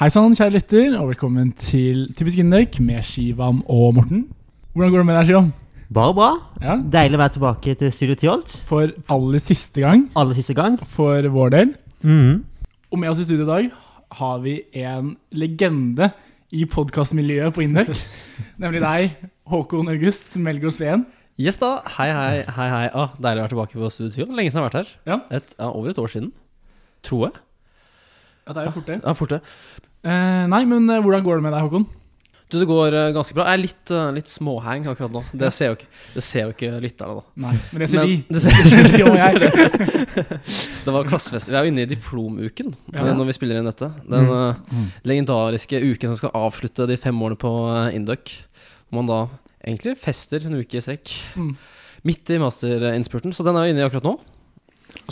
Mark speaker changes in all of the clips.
Speaker 1: Hei sann, kjære lytter, og velkommen til Typisk Indøk med Shivam og Morten. Hvordan går det med deg, Shivam?
Speaker 2: Bare bra.
Speaker 1: Ja,
Speaker 2: Deilig å være tilbake til Studio Tyholt.
Speaker 1: For aller siste gang,
Speaker 2: Aller siste gang.
Speaker 1: for vår del.
Speaker 2: Mhm.
Speaker 1: Og med oss i studio i dag har vi en legende i podkastmiljøet på Indøk. nemlig deg, Håkon August Melgaard Sveen.
Speaker 3: Yes da, hei hei, hei hei ah, Deilig å være tilbake på Studio Tyholt. Lenge siden jeg har vært her.
Speaker 1: Ja.
Speaker 3: Et, ja, over et år siden. Tror jeg.
Speaker 1: Ja, det er jo fort, det.
Speaker 3: Ja, fort det.
Speaker 1: Eh, nei, men eh, hvordan går det med deg, Håkon?
Speaker 3: Du, det går eh, ganske bra. Jeg er litt, eh, litt småhang akkurat nå. Det ser jo ikke, det ser jo ikke lytterne, da.
Speaker 1: Nei, men det ser vi.
Speaker 3: det ser,
Speaker 1: Det ser vi og jeg.
Speaker 3: det var klassefest. Vi er jo inne i diplomuken
Speaker 1: Ja.
Speaker 3: eh, når vi spiller inn dette. Den
Speaker 2: Mm.
Speaker 3: eh,
Speaker 1: Mm.
Speaker 3: legendariske uken som skal avslutte de fem årene på uh, Induc. Hvor man da egentlig fester en uke i strekk.
Speaker 1: Mm.
Speaker 3: Midt i masterinnspurten. Så den er jo inne i akkurat nå.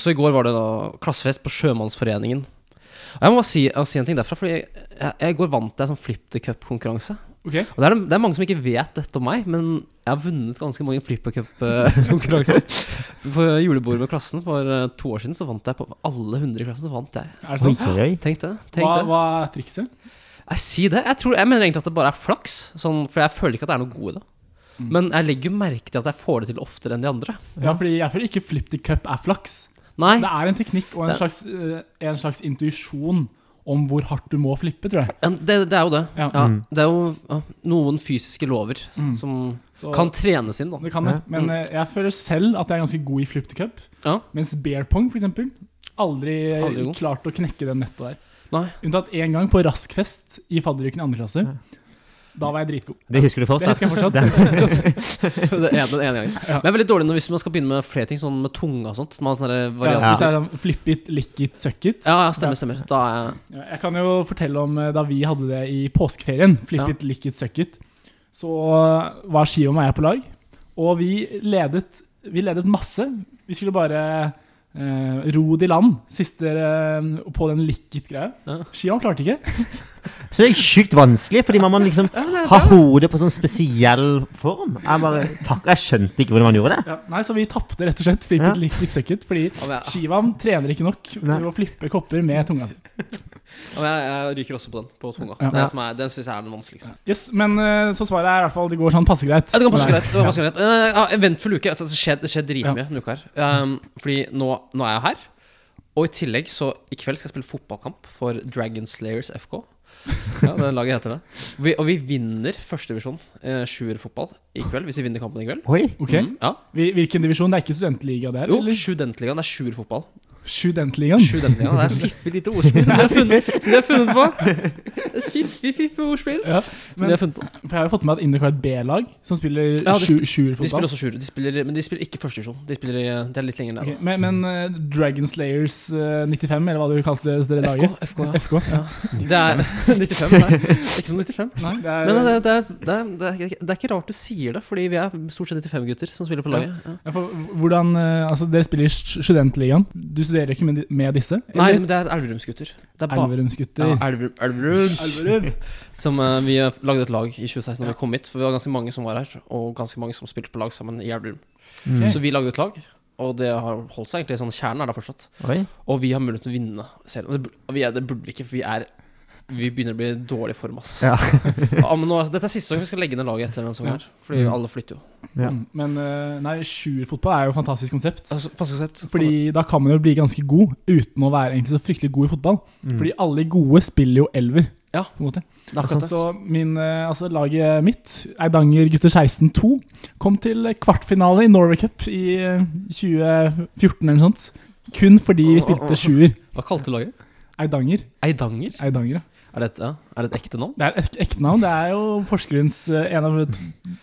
Speaker 3: Så i går var det da klassefest på Sjømannsforeningen. Og Jeg må bare si, si en ting derfra, Fordi jeg, jeg, går vant til en sånn flip the cup-konkurranse.
Speaker 1: Okay.
Speaker 3: Og det er, det er mange som ikke vet dette om meg, men jeg har vunnet ganske mange flip the cup-konkurranser. på julebordet med klassen for eh, to år siden så vant jeg på alle 100 i klassen. Så vant jeg.
Speaker 1: er det sånn?
Speaker 2: oi, oi.
Speaker 3: Tenk det. Tenk
Speaker 1: Hva,
Speaker 3: det.
Speaker 1: hva er trikset?
Speaker 3: Jeg sier det. Jeg, tror, jeg mener egentlig at det bare er flaks. Sånn, for jeg føler ikke at det er noe god i det.
Speaker 1: Mm.
Speaker 3: Men jeg legger merke til at jeg får det til oftere enn de andre.
Speaker 1: Ja, fordi jeg føler ikke flip the cup er flaks.
Speaker 3: Nei,
Speaker 1: Det er en teknikk og en
Speaker 3: Det-
Speaker 1: slags, eh, en slags intuisjon om hvor hardt du må flippe, tror jeg.
Speaker 3: ja, det, det er jo det.
Speaker 1: Ja.
Speaker 3: Ja,
Speaker 2: Mm.
Speaker 3: det er jo noen fysiske lover
Speaker 1: Mm.
Speaker 3: som
Speaker 1: Så
Speaker 3: kan trenes inn, da.
Speaker 1: det kan det. Men
Speaker 3: Mm.
Speaker 1: eh, jeg føler selv at jeg er ganske god i flip to cup.
Speaker 3: Ja.
Speaker 1: Mens bear pong, for eksempel, aldri,
Speaker 3: Aldri
Speaker 1: klart å knekke den nettet der.
Speaker 3: Nei.
Speaker 1: Unntatt én gang på raskfest i fadderuken i andre klasse. Da var jeg dritgod.
Speaker 2: Det husker du
Speaker 1: Det husker jeg fortsatt.
Speaker 3: det er den ene gangen.
Speaker 1: Ja.
Speaker 3: Men jeg er veldig dårlig hvis man skal begynne med flere ting, sånn med tunga og sånt. Man har sånne
Speaker 1: Ja, hvis det er sånn flip it, lick it, suck it.
Speaker 3: Ja, ja, stemmer, stemmer. Da er jeg
Speaker 1: Jeg kan jo fortelle om eh, da vi hadde det i påskeferien. Flip
Speaker 3: Ja.
Speaker 1: it, lick it, suck it. Så eh, var Ski og meg på lag, og vi ledet, vi ledet masse. Vi skulle bare eh, rod i land siste uh, på den lick it-greia.
Speaker 3: Ja.
Speaker 1: Skian klarte ikke.
Speaker 2: Så det er sjukt vanskelig, fordi man må liksom ha hodet på sånn spesiell form. Jeg bare takk, jeg skjønte ikke hvordan man gjorde det.
Speaker 1: Ja, nei, Så vi tapte rett og slett flippet
Speaker 2: Ja.
Speaker 1: litt, litt it. Fordi Shivam trener ikke nok til å flippe kopper med tunga si.
Speaker 3: Ja, men jeg, jeg ryker også på den, på tunga.
Speaker 1: Ja.
Speaker 3: Det som er, den syns jeg er den vanskeligste.
Speaker 1: Yes, Men eh, så svaret er i hvert fall det går sånn passe greit.
Speaker 3: Ja, det går passe greit. Det går passe greit. Ja. Ja, eventfull uke. Altså, det skjer, det skjer dritmye denne uka her. Um, fordi nå, nå er jeg her. Og i tillegg så i kveld skal jeg spille fotballkamp for Dragon Slayers FK. Ja, det laget heter det. Vi, og vi vinner førstedivisjon eh, sjuerfotball i kveld. Hvis vi vinner kampen i kveld.
Speaker 2: Oi,
Speaker 1: Ok,
Speaker 3: mm, ja.
Speaker 1: Hvilken divisjon? Det er ikke studentliga, det her?
Speaker 3: Jo,
Speaker 1: eller?
Speaker 3: Studentligaen. Det er sjuerfotball.
Speaker 1: Studentligaen?
Speaker 3: Studentligaen, Det er fiffig lite ordspill som de har funnet, som de har funnet på. Et fiffig, fiffig ordspill
Speaker 1: Ja,
Speaker 3: som
Speaker 1: men
Speaker 3: de har funnet på.
Speaker 1: For jeg har jo fått med at Induk har et B-lag som spiller
Speaker 3: Ja, de De spiller
Speaker 1: sjuerfotball.
Speaker 3: også sjuer, men de spiller ikke førstedivisjon. De spiller i, det er litt lenger ned.
Speaker 1: Okay, Men, men uh, Dragon Slayers uh, 95, eller hva du kalte det, det laget?
Speaker 3: FK, FK, ja.
Speaker 1: FK. ja.
Speaker 3: Det er 95, nei. Ikke noe 95.
Speaker 1: Nei, det er,
Speaker 3: Men det, det, det, det, er, ikke rart du sier det, fordi vi er stort sett 95-gutter som spiller på laget. Ja.
Speaker 1: For hvordan, eh, altså Dere spiller studentligaen. Du studerer ikke med, med disse?
Speaker 3: Nei, men det er Elverumsgutter. Er
Speaker 1: Elverumsgutter.
Speaker 3: ja, Elverum, Elverum.
Speaker 1: Elverum.
Speaker 3: Som uh, vi lagde et lag i 2016 da vi kom hit. For vi var ganske mange som var her, og ganske mange som spilte på lag sammen i Elverum.
Speaker 2: Okay.
Speaker 3: Så vi lagde et lag, og det har holdt seg egentlig sånn. Kjernen er der fortsatt.
Speaker 2: Oi.
Speaker 3: Og vi har mulighet til å vinne serien. Det, bur- vi er, det burde vi ikke, for vi er vi begynner å bli i dårlig form, ass.
Speaker 2: Ja.
Speaker 3: Ja, men nå, altså, dette er siste gang vi skal legge ned laget etter denne sesongen her. Fordi
Speaker 2: Mm.
Speaker 3: alle flytter jo.
Speaker 2: Ja.
Speaker 1: Mm, Men eh, nei, sjuerfotball er jo et fantastisk konsept.
Speaker 3: Altså, fast konsept.
Speaker 1: Fordi da kan man jo bli ganske god uten å være egentlig så fryktelig god i fotball.
Speaker 2: Mm.
Speaker 1: Fordi alle gode spiller jo elver.
Speaker 3: Ja.
Speaker 1: på en måte
Speaker 3: det.
Speaker 1: Så min, eh, altså laget mitt, Eidanger gutter 16-2, kom til kvartfinale i Norway Cup i eh, 2014 eller noe sånt. Kun fordi vi spilte sjuer.
Speaker 3: Hva kalte du laget?
Speaker 1: Eidanger.
Speaker 3: Eidanger?
Speaker 1: Eidanger, ja.
Speaker 3: Er det, et, ja, er det et ekte navn?
Speaker 1: Det er et ekte navn. Det er jo Porsgrunns, eh, en av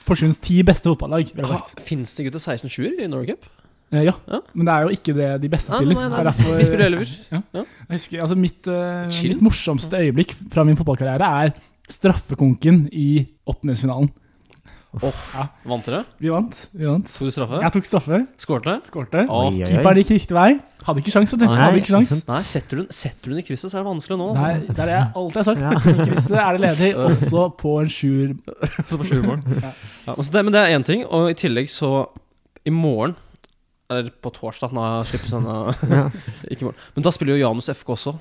Speaker 1: Porsgrunns ti beste fotballag. sagt.
Speaker 3: Fins det gutter 16-7-er i Norway Cup?
Speaker 1: Eh, ja.
Speaker 3: Ja.
Speaker 1: men det er jo ikke det de beste
Speaker 3: Nei,
Speaker 1: spiller.
Speaker 3: nei, nei,
Speaker 1: er derfor-
Speaker 3: de spiller elver.
Speaker 1: Ja.
Speaker 3: Ja.
Speaker 1: Jeg husker, altså mitt,
Speaker 3: uh,
Speaker 1: mitt morsomste øyeblikk fra min fotballkarriere er straffekonken i åttendelsfinalen.
Speaker 3: Vant dere?
Speaker 1: Vi vant. vi vant
Speaker 3: Tok du straffe?
Speaker 1: Jeg tok straffe,
Speaker 3: Skårte?
Speaker 1: skårte.
Speaker 2: Oh.
Speaker 1: Keeperen gikk riktig vei. Hadde ikke sjans.
Speaker 3: Nei,
Speaker 1: Hadde ikke sjans.
Speaker 3: Nei, setter du, den- setter du den i krysset, så er det vanskelig nå.
Speaker 1: Nei,
Speaker 3: Altså.
Speaker 1: det er det jeg alltid har sagt.
Speaker 2: Ja.
Speaker 1: I krysset er det ledig, også på en sjuer.
Speaker 3: Så på sjuermål.
Speaker 1: Ja.
Speaker 3: Ja, det, men det er én ting, og i tillegg så I morgen Eller på torsdag, når jeg slipper sånn
Speaker 2: Ja.
Speaker 3: Ikke i morgen. Men da spiller jo Janus FK også.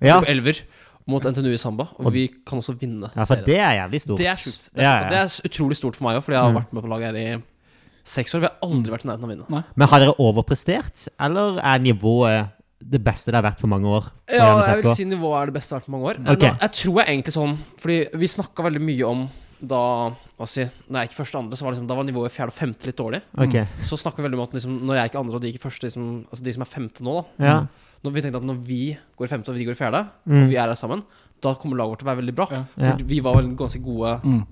Speaker 2: Ja.
Speaker 3: Elver. Mot NTNU i samba. Og
Speaker 2: Og-
Speaker 3: vi kan også vinne
Speaker 2: Ja, for det er jævlig stort.
Speaker 3: Det er. Det, er-
Speaker 2: Ja, ja,
Speaker 3: det er utrolig stort for meg òg, fordi jeg har
Speaker 2: Mm.
Speaker 3: vært med på laget her i seks år. Vi har aldri vært i nærheten av å vinne.
Speaker 2: Men har dere overprestert, eller er nivået det beste det har vært på mange år?
Speaker 3: Ja, jeg vil si nivået er det beste det har vært på mange år.
Speaker 2: Okay.
Speaker 3: Nå, jeg tror jeg egentlig sånn Fordi vi snakka veldig mye om da Hva si Når jeg gikk første og andre, så var liksom, da var nivået fjerde og femte litt dårlig.
Speaker 2: Okay.
Speaker 3: Så snakka vi veldig om at liksom, når jeg gikk andre og de gikk første, liksom, altså de som er femte nå, da
Speaker 2: ja.
Speaker 3: Når vi tenkte at når vi går i femte og vi går i fjerde,
Speaker 2: Mm.
Speaker 3: og vi er her sammen, da kommer laget vårt til å være veldig bra.
Speaker 1: Ja.
Speaker 2: Ja.
Speaker 3: For vi var vel ganske gode
Speaker 1: Mm.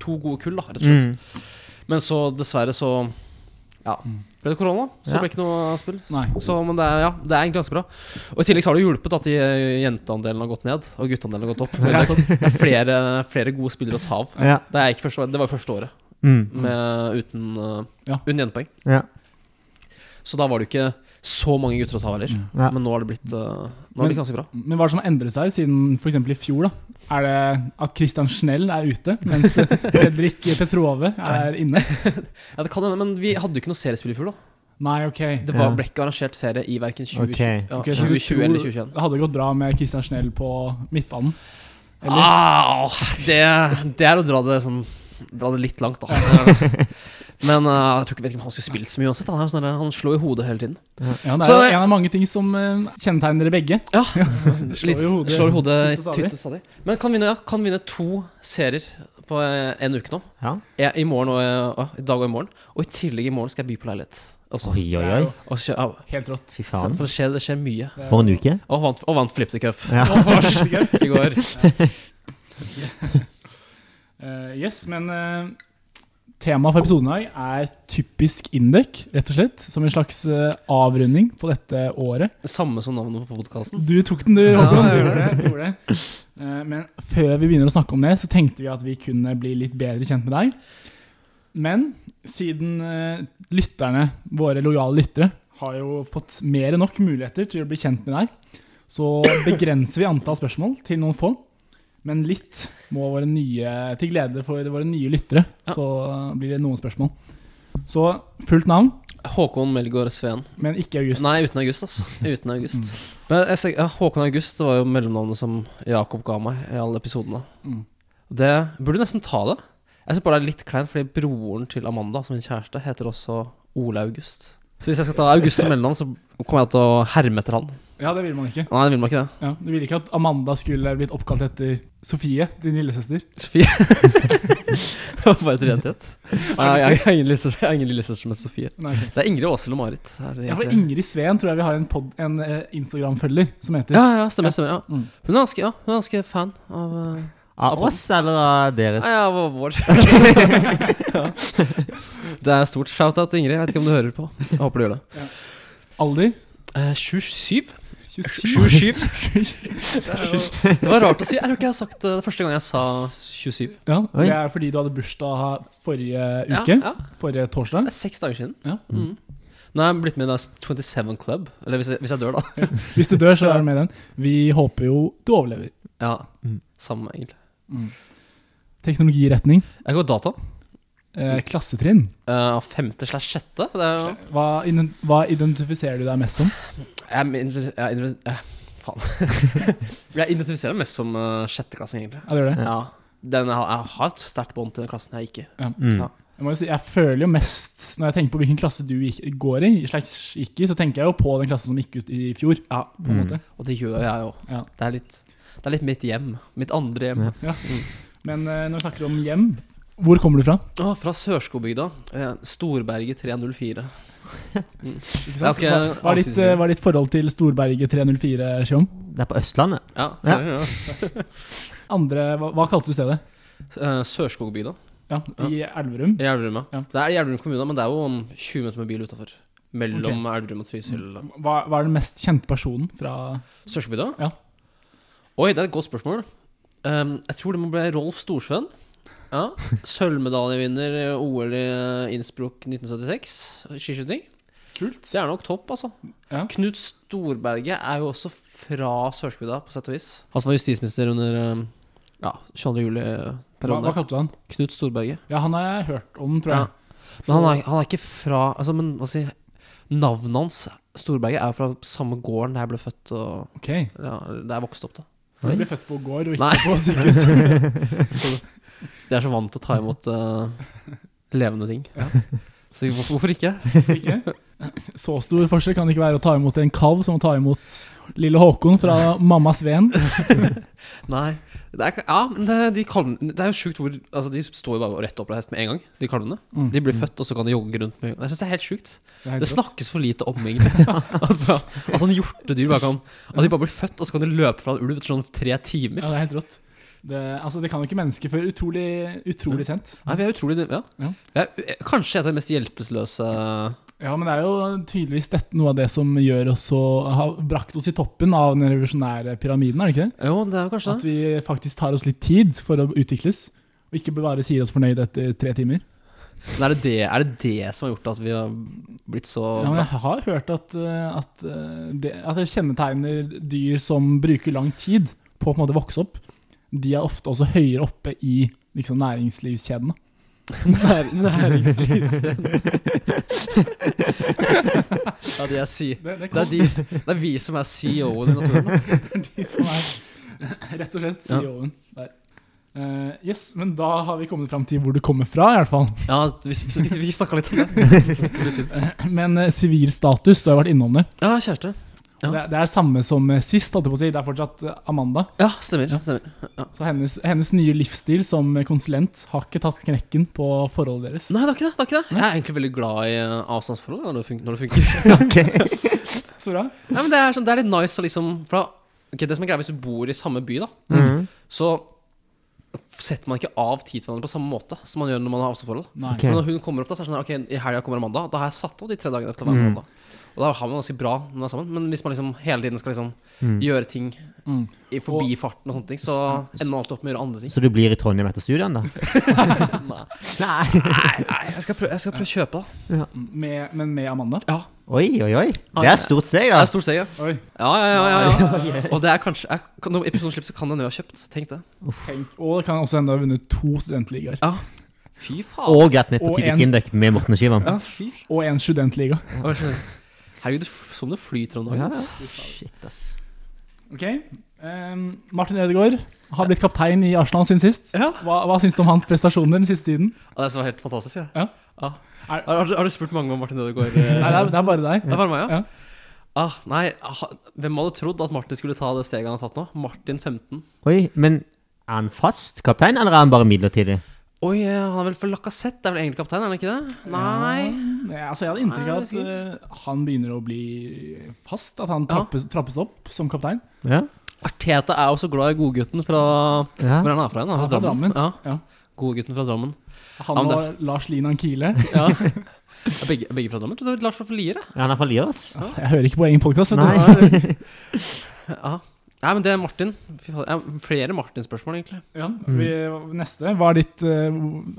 Speaker 3: To gode kull, da, rett og slett.
Speaker 2: Mm.
Speaker 3: Men så dessverre så Ja.
Speaker 1: Mm.
Speaker 3: Ble det korona, så
Speaker 2: Ja.
Speaker 3: ble det ikke noe spill.
Speaker 1: Nei.
Speaker 3: Så, men det er, ja, det er egentlig ganske bra. Og I tillegg så har det hjulpet at de, eh, jenteandelen har gått ned, og gutteandelen har gått opp. Det er, det er flere, flere gode spillere å ta av.
Speaker 2: Ja.
Speaker 3: Det, er ikke første, det var jo første året
Speaker 2: Mm.
Speaker 3: med, uten, uh,
Speaker 1: Ja.
Speaker 3: uten jentepoeng.
Speaker 2: Ja.
Speaker 3: Så da var det jo ikke så mange gutter å ta heller.
Speaker 2: Ja.
Speaker 3: Men nå har det blitt, uh, nå har det blitt ganske bra.
Speaker 1: Men hva er det som har endret seg siden f.eks. i fjor? da? Er det at Christian Schnell er ute, mens Fredrik Petrove er inne?
Speaker 3: Ja, det kan hende, men vi hadde jo ikke noe seriespill i fjor, da.
Speaker 1: Nei, ok.
Speaker 3: Det var, ble ikke arrangert serie i verken 2020,
Speaker 2: Ok.
Speaker 3: ja,
Speaker 1: så du
Speaker 3: 2020
Speaker 1: tror
Speaker 3: eller 2021.
Speaker 1: Det hadde gått bra med Christian Schnell på midtbanen? Eller?
Speaker 3: Ah, det, det er å dra det sånn Dra det litt langt, da. Men uh, jeg tror ikke vet ikke om han skulle spilt så mye uansett. Han, sånn der, han slår i hodet hele tiden.
Speaker 1: Ja, det
Speaker 3: Så
Speaker 1: er
Speaker 3: det-
Speaker 1: en av mange ting som uh, kjennetegner dere begge.
Speaker 3: Ja,
Speaker 1: Slår i hodet.
Speaker 3: slår i hodet
Speaker 1: Tytt og stadig.
Speaker 3: Men kan vinne, ja, kan vinne to serier på eh, en uke nå.
Speaker 2: ja.
Speaker 3: Jeg, I morgen og, eh, I dag og i morgen. Og i tillegg i morgen skal jeg by på leilighet. Også.
Speaker 2: Oi, oi, oi.
Speaker 3: Og så, ja,
Speaker 1: Helt rått.
Speaker 2: Fy faen.
Speaker 3: for det, skjer, det skjer mye.
Speaker 2: For en uke.
Speaker 3: Og vant, og vant Flip the Cup
Speaker 2: Ja.
Speaker 3: I går.
Speaker 1: uh, yes, men uh, temaet for episoden i dag er typisk Indek, rett og slett. Som en slags eh, avrunding på dette året.
Speaker 3: Samme som navnet på podkasten.
Speaker 1: Du tok den, du,
Speaker 3: Ja,
Speaker 1: Håkon.
Speaker 3: jeg gjorde
Speaker 1: gjorde det, jeg gjorde det. Eh, men før vi begynner å snakke om det, så tenkte vi at vi kunne bli litt bedre kjent med deg. Men siden eh, lytterne, våre lojale lyttere, har jo fått mer enn nok muligheter til å bli kjent med deg, så begrenser vi antall spørsmål til noen få. Men litt må våre nye, til glede for våre nye lyttere,
Speaker 3: Ja.
Speaker 1: så blir det noen spørsmål. Så fullt navn,
Speaker 3: Håkon Melgaard Sveen.
Speaker 1: men ikke August.
Speaker 3: Nei, uten August, ass. Uten August. Men jeg, ja, Håkon August var jo mellomnavnet som Jakob ga meg i alle episodene.
Speaker 1: Mm.
Speaker 3: Det burde nesten ta det. Jeg ser bare det er litt kleint, fordi broren til Amanda, som min kjæreste, heter også Ole August. Så hvis jeg skal ta August som mellomnavn, så kommer jeg til å herme etter han.
Speaker 1: Ja, det vil man ikke.
Speaker 3: Nei, det vil man ikke det.
Speaker 1: Ja, du ville ikke at Amanda skulle blitt oppkalt etter Sofie, din lillesøster?
Speaker 3: Sofie. Det var bare et renhet. Nei, jeg, har ingen lillesøster- som heter Sofie.
Speaker 1: Nei, okay.
Speaker 3: Det er Ingrid Åshild og Marit. Det
Speaker 1: Ja, for Ingrid Sveen tror jeg vi har en, pod- en eh, Instagram-følger som heter.
Speaker 3: ja, ja, stemmer. stemmer ja.
Speaker 1: Mm.
Speaker 3: Hun er ganske, ja, hun er ganske fan av uh,
Speaker 2: Av oss eller av deres?
Speaker 3: Ja, ja, vår- ja. Det er stort shout-out til Ingrid. Jeg vet ikke om du hører på. Jeg håper du gjør det.
Speaker 1: Alder?
Speaker 3: Eh, 27?
Speaker 1: 27.
Speaker 3: 27? Det var rart å si. Jeg tror ikke jeg har sagt det det første gang jeg sa 27.
Speaker 1: Ja, Det er fordi du hadde bursdag forrige uke.
Speaker 3: ja.
Speaker 1: Forrige
Speaker 3: Det er seks dager siden.
Speaker 1: Ja.
Speaker 3: Mm. Nå har jeg blitt med i 27 Club. Eller hvis jeg, hvis jeg dør, da.
Speaker 1: Hvis du dør, så er du med i den. Vi håper jo du overlever.
Speaker 3: Ja,
Speaker 2: Mm.
Speaker 3: Samme, egentlig.
Speaker 1: Mm. Teknologiretning.
Speaker 3: Jeg går data.
Speaker 1: Eh, klassetrinn.
Speaker 3: Uh, femte slash sjette. Det er jo
Speaker 1: Hva, hva identifiserer du deg mest som?
Speaker 3: Jeg, jeg, jeg, jeg, eh, Faen. jeg identifiserer meg mest som uh, sjetteklassing, egentlig.
Speaker 1: Ja, det gjør det.
Speaker 3: Ja. Den, jeg, har, jeg har et sterkt bånd til den klassen jeg gikk i.
Speaker 2: Mm.
Speaker 3: Ja.
Speaker 1: Jeg, må jo si, jeg føler jo mest Når jeg tenker på hvilken klasse du gikk, går i, slags gikk i, så tenker jeg jo på den klassen som gikk ut i fjor.
Speaker 3: Ja.
Speaker 1: På en
Speaker 2: Mm.
Speaker 1: måte
Speaker 3: Og det gjør jeg jo.
Speaker 1: ja.
Speaker 3: Det er litt, det er litt mitt hjem. Mitt andre hjem.
Speaker 2: Ja.
Speaker 1: Men eh, når vi snakker om hjem, hvor kommer du fra?
Speaker 3: Å, fra Sørskobygda. Eh, Storberget 304.
Speaker 1: Ikke sant?
Speaker 3: skal
Speaker 1: Hva, hva, er ditt, hva er ditt forhold til Storberget 304, Sjom?
Speaker 2: Det er på Østlandet.
Speaker 3: Ja,
Speaker 2: Ja.
Speaker 3: ser ja.
Speaker 1: Andre, hva, hva kalte du stedet?
Speaker 3: Eh, Sørskogbygda
Speaker 1: Ja, I Elverum?
Speaker 3: i Elverum.
Speaker 1: Ja.
Speaker 3: Ja. Det er i Elverum kommune, men det er jo 20 minutter med bil utafor. Mellom Elverum og Trysil.
Speaker 1: Hva, hva er den mest kjente personen fra
Speaker 3: Sørskogbygda?
Speaker 1: Ja.
Speaker 3: Oi, det er et godt spørsmål. Um, jeg tror det må bli Rolf Storsveen. Ja. Sølvmedaljevinner i OL i eh, Innsbruck 1976. Skiskyting.
Speaker 1: Kult.
Speaker 3: Det er nok topp, altså.
Speaker 1: Ja.
Speaker 3: Knut Storberget er jo også fra Sørskobygda, på sett og vis. Han som var justisminister under um, ja, 22.
Speaker 1: Hva, hva kalte du han?
Speaker 3: Knut Storberget.
Speaker 1: Ja, han har jeg hørt om, tror jeg.
Speaker 3: Men han er, han er ikke fra Altså, men hva si Navnet hans, Storberget, er jo fra samme gården der jeg ble født og
Speaker 1: okay.
Speaker 3: ja, der jeg vokste opp. da
Speaker 1: For du ble født på gård og ikke
Speaker 3: Nei.
Speaker 1: på sykehus.
Speaker 3: Så de er så vant til å ta imot uh, levende ting.
Speaker 1: Ja.
Speaker 3: Så hvorfor, ikke? hvorfor ikke?
Speaker 1: Så stor forskjell kan det ikke være å ta imot en kalv som å ta imot lille Håkon fra mammas ven.
Speaker 3: Nei. Det er, ja, men det, de kalvene Det er jo sjukt hvor Altså, de står jo bare rett opp av hest med en gang, de kalvene.
Speaker 1: Mm.
Speaker 3: De blir født, og så kan de jogge rundt med Jeg syns det er helt sjukt.
Speaker 1: Det helt
Speaker 3: Det snakkes for lite om, egentlig. at, bare, at sånn hjortedyr bare kan At de bare blir født, og så kan de løpe fra en ulv etter sånn tre timer.
Speaker 1: Ja, det er helt rått. Det, altså, det kan jo ikke mennesker før utrolig, utrolig sent.
Speaker 3: Nei, vi er utrolig Ja.
Speaker 1: Ja.
Speaker 3: Er eh, kanskje et av de mest hjelpeløse
Speaker 1: Ja, men det er jo tydeligvis dette noe av det som gjør oss så Har brakt oss i toppen av den revolusjonære pyramiden, er det ikke det?
Speaker 3: Jo, det er kanskje
Speaker 1: At vi faktisk tar oss litt tid for å utvikles, og ikke bare sier oss fornøyd etter tre timer.
Speaker 3: Men er det det, er det det som har gjort at vi har blitt så
Speaker 1: Ja, men jeg har hørt at, eh, at, eh, det, at det kjennetegner dyr som bruker lang tid på å på en måte vokse opp. De er ofte også høyere oppe i liksom, næringslivskjedene.
Speaker 3: Nær, Ja, de er si
Speaker 1: Det, det,
Speaker 3: det, er de, det er vi som er CEO-en i naturen. da.
Speaker 1: er de som er rett og slett. CEO-en Ja. Uh, yes, men da har vi kommet fram til hvor du kommer fra, i hvert fall.
Speaker 3: Ja, vi, vi, vi snakka litt om det.
Speaker 1: Men eh, sivil status, du har vært innom det.
Speaker 3: Ja, kjæreste. Ja.
Speaker 1: Det, det er samme som eh, sist, holdt jeg på å si. Det er fortsatt eh, Amanda.
Speaker 3: Ja, stemmer. stemmer.
Speaker 1: Så hennes, hennes nye livsstil som konsulent har ikke tatt knekken på forholdet deres.
Speaker 3: Nei, det er ikke det. det, er ikke det. Jeg er egentlig veldig glad i eh, avstandsforhold når, det funker, når det funker.
Speaker 1: Så bra.
Speaker 3: Nei, men det er, sånn, det er litt nice å liksom For da, okay, Det som er greia hvis du bor i samme by, da,
Speaker 2: Mhm.
Speaker 3: så setter man ikke av tid til hverandre på samme måte som man gjør når man har avstandsforhold.
Speaker 2: Okay.
Speaker 3: Så når hun kommer opp, da, så er det sånn her, ok, i helga kommer Amanda. Da har jeg satt av de tre dagene til å være med
Speaker 2: Mm.
Speaker 3: Og da har man ganske bra når man er sammen. Men hvis man liksom hele tiden skal liksom
Speaker 2: Mm.
Speaker 3: gjøre ting
Speaker 1: Mm.
Speaker 3: i forbifarten og sånne ting, så ender man alltid opp med å gjøre andre ting.
Speaker 2: Så du blir i Trondheim etter studiene, da?
Speaker 3: Nei,
Speaker 2: Nei.
Speaker 3: nei jeg, skal prøve, jeg skal prøve å kjøpe det.
Speaker 1: Med, men med Amanda?
Speaker 3: Ja.
Speaker 2: Oi, oi, oi. Det er stort steg, da.
Speaker 3: Det er stort steg, ja.
Speaker 1: Oi.
Speaker 3: Ja, ja, ja, ja, ja. Og det er kanskje jeg, Når episoden slipper, så kan den jo ha kjøpt. Tenk det.
Speaker 1: Tenk. Og det kan også hende ha vunnet to studentligaer.
Speaker 3: Ja. Fy faen.
Speaker 2: Og vært ned på typisk
Speaker 1: en-
Speaker 2: Indek med Morten og Skivan.
Speaker 3: Ja, fy
Speaker 1: Og en studentliga.
Speaker 3: Skjer? Herregud, som det flyter om dagen.
Speaker 2: Ja,
Speaker 3: ass.
Speaker 2: Shit, ass.
Speaker 1: Ok. um, Martin Ødegaard har blitt kaptein i Arsenal siden sist.
Speaker 3: Ja.
Speaker 1: Hva, hva syns du om hans prestasjoner den siste tiden?
Speaker 3: Ja, det var helt fantastisk. Ja.
Speaker 1: Ja.
Speaker 3: Ja.
Speaker 1: Er-
Speaker 3: Har, har, du- spurt mange om Martin Ødegaard?
Speaker 1: Nei, det er, det er bare deg.
Speaker 3: Det er bare meg, ja?
Speaker 1: Ja.
Speaker 3: Ah, nei, hvem hadde trodd at Martin skulle ta det steget han har tatt nå? Martin 15.
Speaker 2: Oi, men er han fast kaptein, eller er han bare midlertidig?
Speaker 3: Oi, eh, han er vel for Lacassette? Det er vel egentlig kaptein, er han ikke det? Nei.
Speaker 1: Ja, altså, jeg hadde inntrykk av at eh, han begynner å bli fast. At han
Speaker 3: Ja.
Speaker 1: trappes, trappes opp som kaptein.
Speaker 2: Ja.
Speaker 3: Arteta er jo så glad i godgutten fra
Speaker 2: ja.
Speaker 3: Hvor er han fra igjen? da?
Speaker 1: Er fra Drammen.
Speaker 3: Ja.
Speaker 1: Ja.
Speaker 3: Godgutten fra Drammen.
Speaker 1: Han og Lars Linan Kile.
Speaker 3: Ja. Er begge, begge fra Drammen? Jeg trodde det var Lars fra Lier. Ja,
Speaker 2: Han er fra Lier, ass.
Speaker 1: Jeg hører ikke på egen podkast, vet du.
Speaker 2: Nei.
Speaker 3: Ja. Nei, men det er Martin. Flere Martin-spørsmål, egentlig.
Speaker 1: Ja, vi, neste. Hva er ditt uh,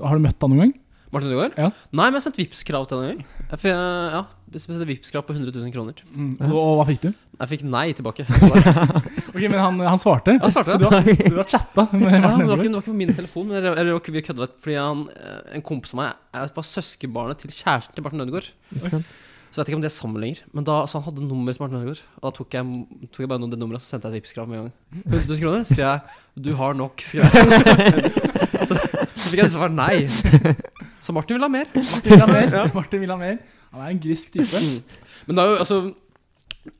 Speaker 1: Har du møtt han noen gang?
Speaker 3: Martin Ødegaard?
Speaker 1: Ja.
Speaker 3: Nei, men jeg har sendt Vipps-krav til henne en gang. Jeg fikk, Ja, jeg sendte Vipps-krav på 100 000 kroner.
Speaker 1: Mm. Og, og hva fikk du?
Speaker 3: Jeg fikk nei tilbake.
Speaker 1: Ok, Men han, han svarte?
Speaker 3: Han svarte,
Speaker 1: Så du har, du har chatta med
Speaker 3: Ja, det var, ikke, det var ikke på min telefon. Men jeg, jeg, vi kødda litt fordi han, eh, en kompis av meg jeg var søskenbarnet til kjæresten til Martin Ødegaard.
Speaker 2: Ikke sant?
Speaker 3: Så jeg vet ikke om det er sammen lenger. Men da, så han hadde nummeret til Martin Ødegaard. Og da tok jeg, tok jeg bare noen det nummeret, så sendte jeg et Vipps-krav med en gang. 100 000 kroner, skrev jeg 'du har nok', skrev jeg. så, så fikk jeg svar nei. Så Martin vil ha mer.
Speaker 1: Martin vil ha mer. Martin vil ha mer. Han er en grisk type.
Speaker 3: Mm. Men da altså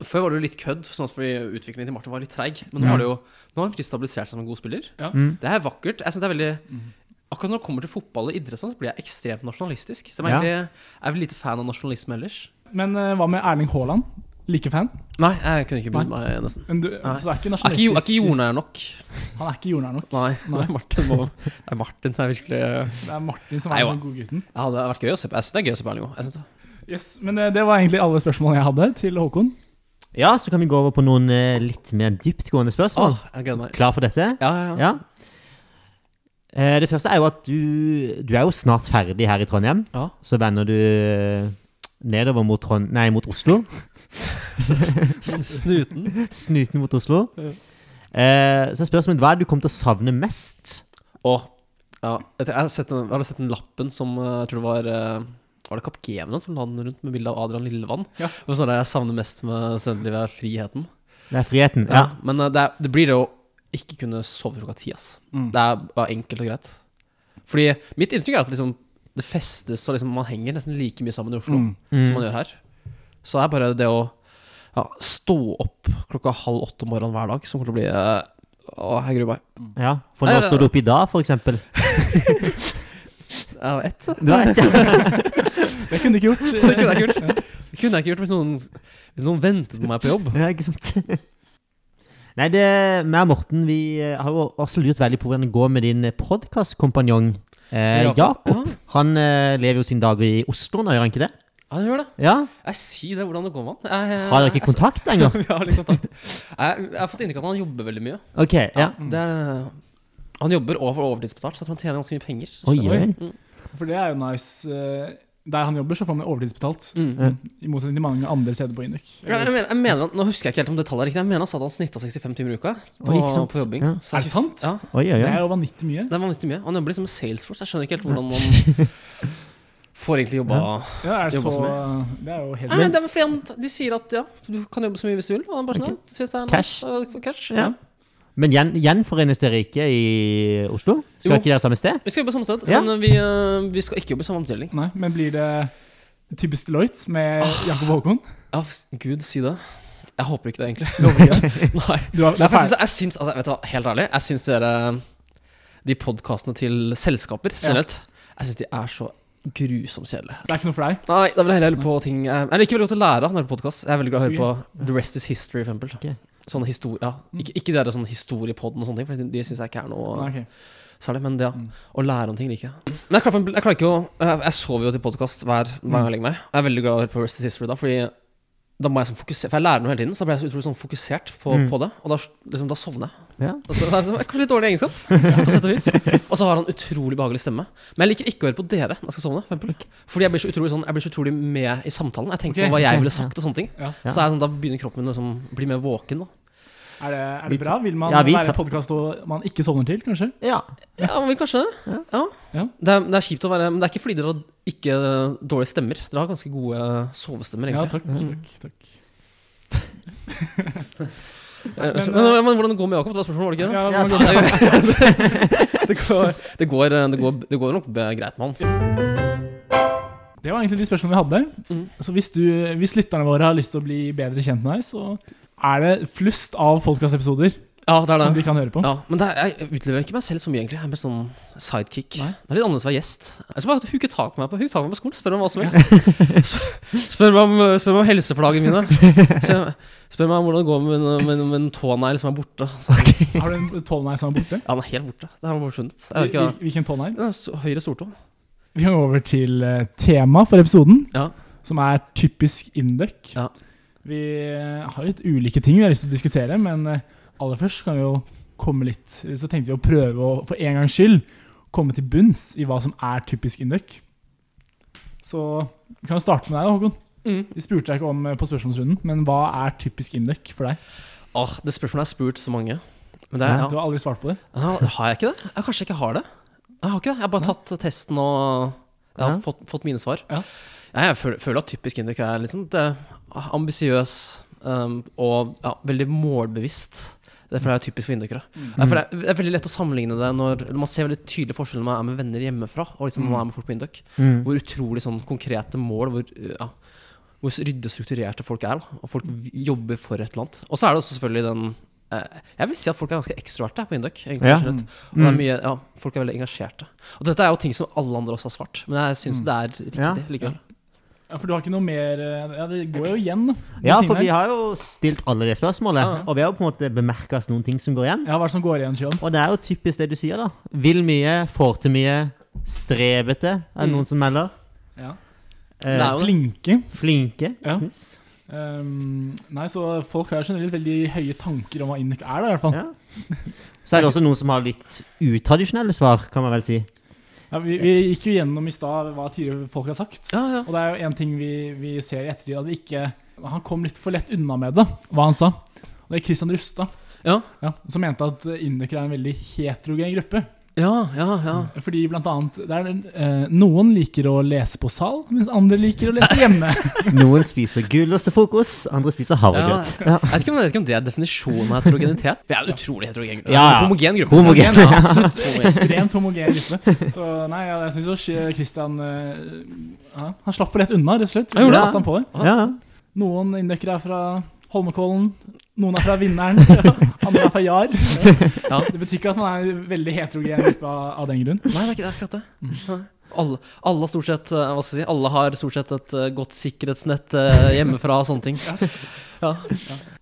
Speaker 3: Før var det jo litt kødd, sånn at fordi utviklingen til Martin var litt treig. Men nå
Speaker 1: Ja.
Speaker 3: har det jo Nå har han faktisk stabilisert seg som en god spiller.
Speaker 2: Mm.
Speaker 3: Det er vakkert. Jeg synes det er veldig
Speaker 1: Mm.
Speaker 3: Akkurat når det kommer til fotball og idrett, sånn, så blir jeg ekstremt nasjonalistisk. Så jeg
Speaker 2: Ja.
Speaker 3: egentlig, jeg er vel lite fan av nasjonalisme ellers.
Speaker 1: Men uh, hva med Erling Haaland? Like fan?
Speaker 3: Nei, jeg kunne ikke brydd meg, nesten.
Speaker 1: Men du,
Speaker 3: Nei.
Speaker 1: så det er ikke
Speaker 3: nasjonalistisk er ikke, jordnær nok.
Speaker 1: Han er ikke jordnær nok.
Speaker 3: Nei.
Speaker 1: Nei.
Speaker 3: Det er Martin må Det er Martin som er virkelig
Speaker 1: Det er Martin som er den godgutten.
Speaker 3: det har vært gøy å se på. Jeg synes det er gøy å se på Erling òg.
Speaker 1: Yes, men uh, det var egentlig alle spørsmålene jeg hadde til Håkon.
Speaker 2: Ja, så kan vi gå over på noen uh, litt mer dyptgående spørsmål.
Speaker 3: Åh, jeg gleder meg.
Speaker 2: Klar for dette?
Speaker 3: Ja, ja, ja.
Speaker 2: Ja. Eh, det første er jo at du, du er jo snart ferdig her i Trondheim.
Speaker 3: Ja.
Speaker 2: Så vender du eh, nedover mot, Trond nei, mot Oslo.
Speaker 3: Snuten.
Speaker 2: Snuten mot Oslo.
Speaker 3: Ja.
Speaker 2: Eh, så er spørsmålet hva er det du kommer til å savne mest?
Speaker 3: Å, ja, jeg, har sett den, jeg har sett den lappen som eh, jeg tror det var eh, Var det Kapgemnon som la den rundt med bilde av Adrian Lillevann?
Speaker 1: Ja.
Speaker 3: Og sånn det Jeg savner mest med studentlivet er friheten.
Speaker 2: Det er friheten.
Speaker 3: Ja.
Speaker 2: Ja.
Speaker 3: Men eh, det, er, det blir det å ikke kunne sove klokka ti. ass.
Speaker 1: Mm.
Speaker 3: Det er bare enkelt og greit. Fordi mitt inntrykk er at liksom, det festes og liksom, man henger nesten like mye sammen i Oslo
Speaker 1: Mm.
Speaker 3: som man gjør her. Så det er bare det å ja, stå opp klokka halv åtte om morgenen hver dag som kommer til å bli uh, Å, jeg gruer meg.
Speaker 2: Ja, For
Speaker 3: nå
Speaker 2: når står du opp i dag, for eksempel?
Speaker 3: Jeg var ett.
Speaker 2: Du vet, ja.
Speaker 1: Det kunne du ikke gjort.
Speaker 3: Det kunne jeg ikke gjort. Det kunne jeg ikke gjort hvis noen, hvis noen ventet på meg på jobb.
Speaker 2: Ja, ikke sant? Nei, det, meg og Morten vi eh, har jo også lurt veldig på hvordan det går med din podkastkompanjong eh, Jakob.
Speaker 3: Ja,
Speaker 2: Han eh, lever jo sine dager i Oslo nå, gjør han ikke det?
Speaker 3: ja, han gjør det.
Speaker 2: Ja?
Speaker 3: Jeg sier det, hvordan det går med han. Jeg-
Speaker 2: Har dere ikke
Speaker 3: jeg-
Speaker 2: kontakt lenger?
Speaker 3: vi har litt kontakt. Jeg, jeg har fått inntrykk av at han jobber veldig mye.
Speaker 2: Ok, ja.
Speaker 3: Det er, han jobber over overtidsbetalt, så jeg tror han tjener ganske mye penger.
Speaker 2: Oi, oi.
Speaker 3: Mm.
Speaker 1: For det er jo nice. Der han jobber, så får han overtidsbetalt.
Speaker 3: Mm.
Speaker 1: I motsetning til mange andre steder på Induk.
Speaker 3: Ja, jeg mener, jeg mener, nå husker jeg ikke helt om detaljer er riktig. Jeg mener han sa at han snitta 65 timer i uka på,
Speaker 2: Oi, ikke
Speaker 3: på jobbing.
Speaker 2: Ja.
Speaker 1: Er det sant?
Speaker 3: Ja,
Speaker 2: Oi, oi,
Speaker 1: Det er jo vanvittig mye.
Speaker 3: det er vanvittig mye. Han jobber liksom med Salesforce. Jeg skjønner ikke helt hvordan man får egentlig jobba
Speaker 1: Ja, er
Speaker 3: Jobber
Speaker 1: så,
Speaker 3: mye.
Speaker 1: det er jo helt
Speaker 3: Nei, det er fordi han, De sier at ja, du kan jobbe så mye hvis du vil. Og han bare sånn, ja,
Speaker 2: Cash.
Speaker 3: cash.
Speaker 2: Ja. Men gjen, gjenforenes dere ikke i Oslo? Skal
Speaker 3: Jo.
Speaker 2: ikke dere samme sted?
Speaker 3: Vi skal jobbe samme sted,
Speaker 2: Ja.
Speaker 3: men vi, eh, vi skal ikke jobbe i samme avdeling.
Speaker 1: Nei, men blir det typisk Deloitte med Jakob Håkon?
Speaker 3: Ja, gud, si det. Jeg håper ikke det, egentlig. Nei.
Speaker 1: Du har, det er
Speaker 3: jeg jeg syns altså, vet du hva, Helt ærlig, jeg syns dere De podkastene til selskaper generelt Jeg syns de er så grusomt kjedelige.
Speaker 1: Det er ikke noe for deg.
Speaker 3: Nei, da vil jeg heller høre på ting Jeg liker veldig godt å lære når jeg hører podkast. Jeg er veldig glad i å høre på The Rest Is History, for eksempel.
Speaker 2: Ok.
Speaker 3: Sånne historie, ja. Ikke, ikke det der sånn historiepodden og sånne ting, for de, de syns jeg ikke er noe
Speaker 1: okay.
Speaker 3: særlig. Men det, ja.
Speaker 1: Mm.
Speaker 3: Å lære om ting liker jeg. Men jeg klarer, jeg klarer ikke å Jeg, jeg sover jo til podkast hver, hver gang jeg legger meg. Jeg er veldig glad på Rest Is History da, fordi da må jeg sånn fokusere For jeg lærer noe hele tiden, så da blir jeg så utrolig sånn fokusert på,
Speaker 2: Mm.
Speaker 3: på det. Og da, liksom, da sovner jeg.
Speaker 2: Ja.
Speaker 3: Altså, det er liksom- kanskje litt dårlig egenskap, på sett og vis. Og så har han utrolig behagelig stemme. Men jeg liker ikke å høre på dere når jeg skal sovne. For. Fordi jeg blir så utrolig, sånn, jeg blir så utrolig med i samtalen. Jeg tenker
Speaker 1: okay,
Speaker 3: på hva jeg ville sagt og sånne ting.
Speaker 1: Ja.
Speaker 2: Ja.
Speaker 3: Så er det sånn, da begynner kroppen min å liksom, bli mer våken. Da.
Speaker 1: Er, det, er det bra? Vil man
Speaker 2: Ja, vi
Speaker 1: være podkast man ikke sovner til, kanskje?
Speaker 2: ja.
Speaker 3: Ja, vil kanskje det.
Speaker 2: Ja.
Speaker 3: Ja.
Speaker 1: Ja.
Speaker 3: Det, er, det er kjipt å være Men det er ikke fordi dere har ikke dårlige stemmer. Dere har ganske gode sovestemmer,
Speaker 1: Ja,
Speaker 3: egentlig.
Speaker 1: takk. takk, takk.
Speaker 3: Men,
Speaker 1: Men,
Speaker 3: men, men, hvordan det går med Jakob? Det var spørsmålet, var det ikke det?
Speaker 1: Ja,
Speaker 2: Ja,
Speaker 1: man går-
Speaker 3: det, går, det, går, det, går, det går nok greit med han.
Speaker 1: Det var egentlig de spørsmålene vi hadde.
Speaker 3: Mm.
Speaker 1: Så hvis, du, hvis lytterne våre har lyst til å bli bedre kjent med deg, så er det flust av podkastepisoder
Speaker 3: Ja, det er
Speaker 1: som de kan høre på.
Speaker 3: Ja, men det er, jeg utleverer ikke meg selv så mye, egentlig. Jeg er mer sånn sidekick.
Speaker 1: Nei.
Speaker 3: Det er litt annerledes å være gjest. Jeg skal bare huke tak på meg på huke tak på meg på skolen. Spør meg om hva som helst. Spør, meg om, spør meg om helseplagene mine. Så, spør meg om hvordan det går med, med, med, med en tånegl som er borte. Så,
Speaker 1: Har du en tånegl som er borte?
Speaker 3: ja, den er helt borte. Det har man forsvunnet. funnet. ikke
Speaker 1: Hvilken tånegl?
Speaker 3: Høyre stortå.
Speaker 1: Vi kan gå over til eh, tema for episoden,
Speaker 3: Ja.
Speaker 1: som er typisk Induc.
Speaker 3: Ja.
Speaker 1: Vi eh, har litt ulike ting vi har lyst til å diskutere, men eh, aller først kan vi jo komme litt Så tenkte vi å prøve å for en gangs skyld komme til bunns i hva som er typisk Induc. Så vi kan jo starte med deg, da, Håkon.
Speaker 3: Mm.
Speaker 1: Vi spurte deg ikke om eh, på spørsmålsrunden, men hva er typisk Induc for deg?
Speaker 3: Åh, det spørsmålet er spurt så mange. Men det er,
Speaker 1: Du har aldri svart på det?
Speaker 3: Ja, Har jeg ikke det? Jeg kanskje ikke har det. Jeg har ikke det. Jeg har bare
Speaker 1: Nei.
Speaker 3: tatt testen og jeg har
Speaker 2: Ja.
Speaker 3: fått, fått mine svar.
Speaker 1: Ja.
Speaker 3: Jeg føler, at typisk Induk er litt sånn ambisiøs um, og ja, veldig målbevisst. Derfor er det typisk for indokere. Mm. Det, Det er veldig lett å sammenligne det når man ser veldig tydelig forskjell når man er med venner hjemmefra og liksom man er med folk på indok.
Speaker 2: Mm.
Speaker 3: Hvor utrolig sånn konkrete mål, hvor, ja, hvor ryddig og strukturerte folk er. Og folk jobber for et eller annet. Og så er det også selvfølgelig den eh, Jeg vil si at folk er ganske ekstroverte på Induk.
Speaker 2: Ja.
Speaker 3: Og det er
Speaker 2: Mm.
Speaker 3: mye, ja, folk er veldig engasjerte. Og dette er jo ting som alle andre også har svart, men jeg syns
Speaker 1: Mm.
Speaker 3: det er riktig
Speaker 2: Ja.
Speaker 3: likevel.
Speaker 1: Ja, For du har ikke noe mer eh, Ja, det går jo igjen, de
Speaker 2: Ja,
Speaker 1: tingene
Speaker 2: for vi har jo stilt alle de spørsmålene,
Speaker 3: Ja.
Speaker 2: og vi har jo på en måte bemerka oss noen ting som går igjen.
Speaker 1: Ja, Hva er det som går igjen, Skion?
Speaker 2: Og det er jo typisk det du sier, da. Vil mye, får til mye, strevete, er det
Speaker 3: Mm.
Speaker 2: noen som melder.
Speaker 1: Ja.
Speaker 2: Eh,
Speaker 3: Det er jo-
Speaker 1: Flinke.
Speaker 2: flinke.
Speaker 1: Ja.
Speaker 2: Yes.
Speaker 1: Um, nei, så folk har generelt veldig høye tanker om hva Induc er, da, i hvert fall.
Speaker 2: Ja. Så er det også noen som har litt utradisjonelle svar, kan man vel si.
Speaker 1: Ja, vi, vi gikk jo gjennom i stad hva tidligere folk har sagt.
Speaker 3: Ja, ja.
Speaker 1: Og det er jo en ting vi, vi ser i ettertid, at vi ikke Han kom litt for lett unna med det, hva han sa. Og det er Christian Rustad,
Speaker 3: Ja.
Speaker 1: ja, som mente at indikere er en veldig heterogen gruppe.
Speaker 3: Ja, ja, ja.
Speaker 1: Fordi blant annet det er, eh, Noen liker å lese på sal, mens andre liker å lese hjemme.
Speaker 2: Noen spiser gulost til frokost, andre spiser havregrøt. Ja.
Speaker 3: Jeg vet, ikke om, jeg vet ikke om det er definisjonen av heterogenitet. Vi er en utrolig heterogen gruppe.
Speaker 2: Ja, ja.
Speaker 3: Homogen gruppe.
Speaker 2: Homogen.
Speaker 1: Ja, absolutt. Ekstremt homogen gruppe. Så nei, ja, jeg syns jo Christian uh, ja, Han slapp for lett unna, rett og slett.
Speaker 3: Gjorde
Speaker 1: han på det.
Speaker 2: Ja.
Speaker 1: Noen inndøkkere er fra Holmenkollen, noen er fra Vinneren, andre er fra Jar.
Speaker 3: Ja.
Speaker 1: Det betyr ikke at man er en veldig heterogen gruppe av, av den grunn.
Speaker 3: Nei, det er ikke det akkurat det. Mm. Alle, alle, har stort sett, eh, hva skal jeg si, alle har stort sett et eh, godt sikkerhetsnett eh, hjemmefra og sånne ting. Ja.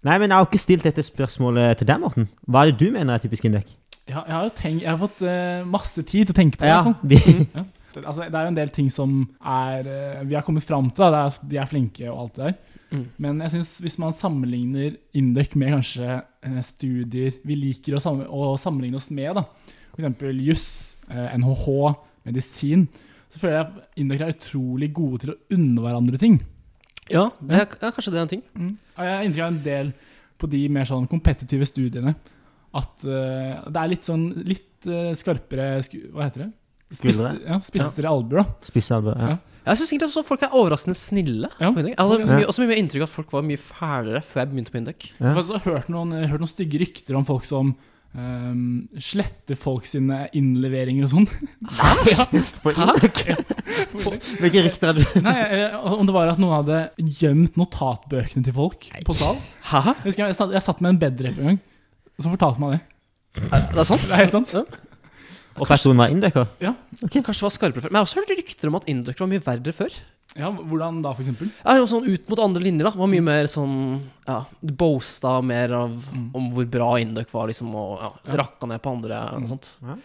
Speaker 2: Nei, men jeg har ikke stilt dette spørsmålet til deg, Morten. Hva er det du mener er typisk Indek?
Speaker 1: Ja, jeg har jo tenkt, jeg har fått uh, masse tid til å tenke på det.
Speaker 2: Ja, vi,
Speaker 1: Ja. Altså, det er jo en del ting som er, eh, vi har kommet fram til. Da. Det er, de er flinke og alt det der.
Speaker 3: Mm.
Speaker 1: Men jeg synes hvis man sammenligner Induc med kanskje eh, studier vi liker å, sammen, å sammenligne oss med, da. f.eks. juss, eh, NHH, medisin, så føler jeg at Induc er utrolig gode til å unne hverandre ting.
Speaker 3: Ja, det er, ja, kanskje det er en ting.
Speaker 1: Mm. jeg har inntrykk av en del på de mer sånn kompetitive studiene at uh, det er litt sånn litt uh, skarpere Hva heter det? Ja, spissere albuer, da.
Speaker 2: Spisse albuer,
Speaker 1: Ja.
Speaker 3: Jeg syns egentlig også folk er overraskende snille.
Speaker 1: Ja.
Speaker 3: Jeg hadde mye, også mye inntrykk av at folk var mye fælere før jeg begynte på Induc.
Speaker 2: Ja.
Speaker 1: Jeg har faktisk hørt noen, hørt noen stygge rykter om folk som um, sletter folk sine innleveringer og sånn. Hæ?
Speaker 2: For Indøk. Hvilke rykter er du?
Speaker 1: Nei, Om det var at noen hadde gjemt notatbøkene til folk på sal.
Speaker 3: Hæ?
Speaker 1: Jeg husker jeg, jeg, satt, jeg satt med en bedrep en gang, som fortalte meg det.
Speaker 3: Det er sant?
Speaker 1: Det er helt sant.
Speaker 3: Ja.
Speaker 2: Og personen var indøker?
Speaker 1: Ja.
Speaker 3: Kanskje det var skarpere før. Men jeg har også hørt rykter om at Induc var mye verre før.
Speaker 1: ja, Hvordan da, for eksempel?
Speaker 3: Ja, jo sånn ut mot andre linjer, da. Var mye mer sånn Ja, boasta mer av
Speaker 1: Mm.
Speaker 3: om hvor bra Induc var, liksom, og ja,
Speaker 1: Ja.
Speaker 3: rakka ned på andre og sånt.
Speaker 2: Ja.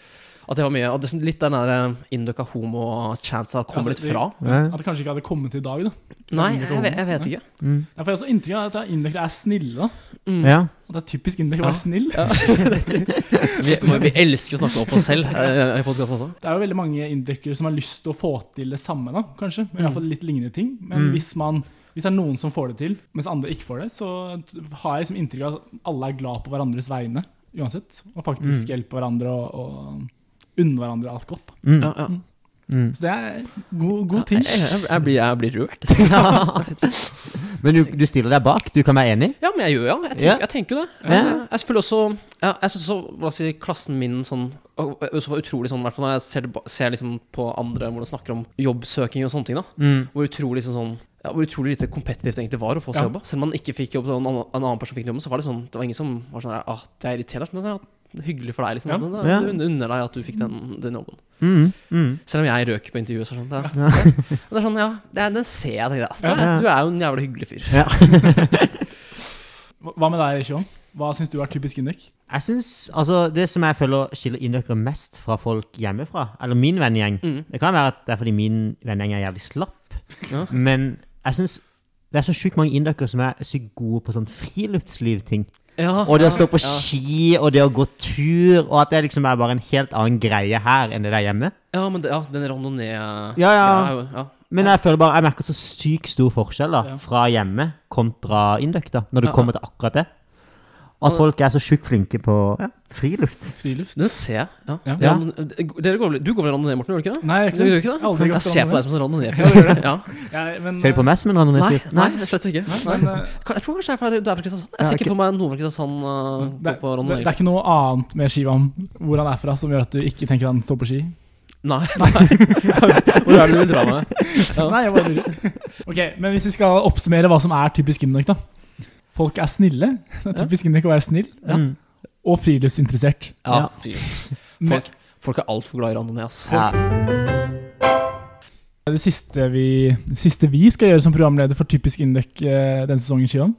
Speaker 3: At det var mye at det, er sånn litt den der Induc homo-chansa kommer litt fra.
Speaker 1: At det kanskje ikke hadde kommet i dag, da.
Speaker 3: Nei, jeg vet, jeg vet ikke.
Speaker 2: Mm.
Speaker 1: Jeg får også inntrykk av at indøkere er snille. da
Speaker 3: Mm.
Speaker 2: ja.
Speaker 1: At det er typisk indøkere å
Speaker 3: Ja.
Speaker 1: være snill.
Speaker 3: Vi, vi elsker å snakke opp oss selv eh, i podkasten også.
Speaker 1: Det er jo veldig mange indøkere som har lyst til å få til det samme, da, kanskje. Men i hvert fall litt lignende ting. Men
Speaker 2: Mm.
Speaker 1: hvis, man, hvis det er noen som får det til, mens andre ikke får det, så har jeg liksom inntrykk av at alle er glad på hverandres vegne, uansett. Og faktisk
Speaker 2: Mm.
Speaker 1: hjelper hverandre og, og unner hverandre alt godt.
Speaker 2: Mm.
Speaker 3: Ja, ja.
Speaker 2: Mm.
Speaker 1: Så det er god, god ting.
Speaker 3: Jeg, jeg, jeg, blir, jeg blir rørt.
Speaker 2: Men du, du stiller deg bak? Du kan være enig?
Speaker 3: Ja, men jeg gjør ja. Jeg tenker,
Speaker 2: Ja.
Speaker 3: jeg tenker det.
Speaker 2: Ja.
Speaker 3: Jeg, jeg føler også ja, Jeg syns også hva si, klassen min sånn og- og også var utrolig sånn, i hvert fall når jeg ser, ser liksom på andre hvor de snakker om jobbsøking og sånne ting, da.
Speaker 2: Mm.
Speaker 3: Hvor utrolig liksom sånn ja, hvor utrolig lite kompetitivt det egentlig var å få seg
Speaker 1: Ja.
Speaker 3: jobb. Selv om man ikke fikk jobb, og en annen, person fikk jobben, så var det sånn Det var ingen som var sånn ah, det er irriterende, det er hyggelig for deg, liksom.
Speaker 1: Ja.
Speaker 3: Det, det,
Speaker 2: Ja.
Speaker 3: det unner deg at du fikk den, den jobben.
Speaker 2: Mm. Mm.
Speaker 3: Selv om jeg røker på intervjuet, så sånn det
Speaker 2: Ja.
Speaker 3: Det er sånn, ja, det den ser jeg, tenker jeg. Det
Speaker 2: Ja.
Speaker 3: Du er jo en jævla hyggelig fyr.
Speaker 2: Ja.
Speaker 1: Hva med deg, Sean? Hva syns du er typisk indøk?
Speaker 2: Jeg synes, altså Det som jeg føler skiller indøkere mest fra folk hjemmefra, eller min vennegjeng
Speaker 3: Mm.
Speaker 2: Det kan være at det er fordi min vennegjeng er jævlig slapp,
Speaker 3: Ja.
Speaker 2: men jeg syns det er så sjukt mange indøkere som er sykt gode på sånn friluftslivting.
Speaker 3: Ja,
Speaker 2: Og det å stå på
Speaker 3: ja.
Speaker 2: ski, og det å gå tur, og at det liksom er bare en helt annen greie her enn det der hjemme.
Speaker 3: Ja, men det, ja, den randonee
Speaker 2: Ja, ja.
Speaker 3: ja, ja.
Speaker 2: Men jeg føler bare, jeg merker så sykt stor forskjell da, fra hjemme kontra Induc, da, når
Speaker 3: du
Speaker 2: kommer til akkurat det. At folk er så sjukt flinke på ja, friluft.
Speaker 1: Friluft?
Speaker 3: Den ser jeg. Ja.
Speaker 1: Ja.
Speaker 3: Ja, men, eh, dere går, vel- du går vel randonee, Morten? Gjør du ikke det?
Speaker 1: Nei, jeg ikke det.
Speaker 3: ikke det?
Speaker 1: Jeg aldri
Speaker 3: Jeg ser på deg som en randonee.
Speaker 1: Ja, du.
Speaker 3: Ja.
Speaker 2: Ser du på meg som en
Speaker 3: Nei,
Speaker 2: randonee?
Speaker 3: Nei, nei, slett ikke.
Speaker 1: Nei,
Speaker 3: Nei.
Speaker 1: men, eh,
Speaker 3: Jeg tror kanskje det er fordi du er fra Kristiansand. Jeg ser ikke for meg noen fra Kristiansand uh,
Speaker 1: det,
Speaker 3: gå på randonee.
Speaker 1: det er ikke noe annet med Shivam, hvor han er fra, som gjør at du ikke tenker han står på ski?
Speaker 3: Nei. Hvor er det du vil dra meg? Ja.
Speaker 1: Nei, jeg bare lurer. Ok, men hvis vi skal oppsummere hva som er typisk indøk, da. Folk er snille. Det er typisk indøk å være snill.
Speaker 2: Mm.
Speaker 1: Og friluftsinteressert.
Speaker 3: Ja, fy. Folk, folk er altfor glad i randonee, ass.
Speaker 2: Ja.
Speaker 1: det siste vi, det siste vi skal gjøre som programleder for Typisk indøk eh, denne sesongen, Shivam,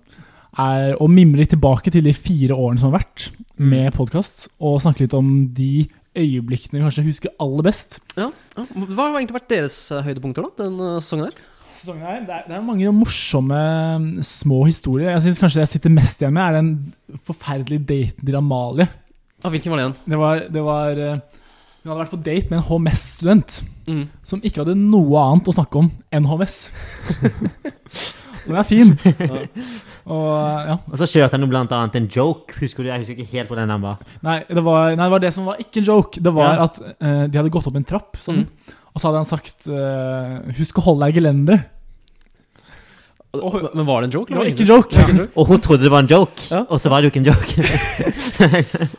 Speaker 1: er å mimre litt tilbake til de fire årene som har vært med podkast, og snakke litt om de øyeblikkene vi kanskje husker aller best.
Speaker 3: Ja, ja. Hva har egentlig vært deres uh, høydepunkter, da? Den sesongen her?
Speaker 1: Sesongen her. Det er, det er mange morsomme mm, små historier. Jeg synes kanskje det jeg sitter mest igjen med, er den forferdelige daten til Amalie.
Speaker 3: Ah, hvilken var det igjen?
Speaker 1: Det var, det var eh, Hun hadde vært på date med en HMS-student
Speaker 3: Mm.
Speaker 1: som ikke hadde noe annet å snakke om enn HMS. Den er fin. Og ja.
Speaker 2: Og så kjørte han blant annet en joke. Husker du? Jeg husker ikke helt hvordan den var.
Speaker 1: Nei, det var, nei, det var det som var ikke en joke. Det var
Speaker 2: Ja.
Speaker 1: at uh, de hadde gått opp en trapp, sånn,
Speaker 3: Mm.
Speaker 1: og så hadde han sagt uh, 'Husk å holde deg i gelenderet'.
Speaker 3: Og- Men var det en joke?
Speaker 1: Det var ikke en joke.
Speaker 3: Ja. joke?
Speaker 2: Og hun trodde det var en joke,
Speaker 3: Ja.
Speaker 2: og så var det jo ikke en joke.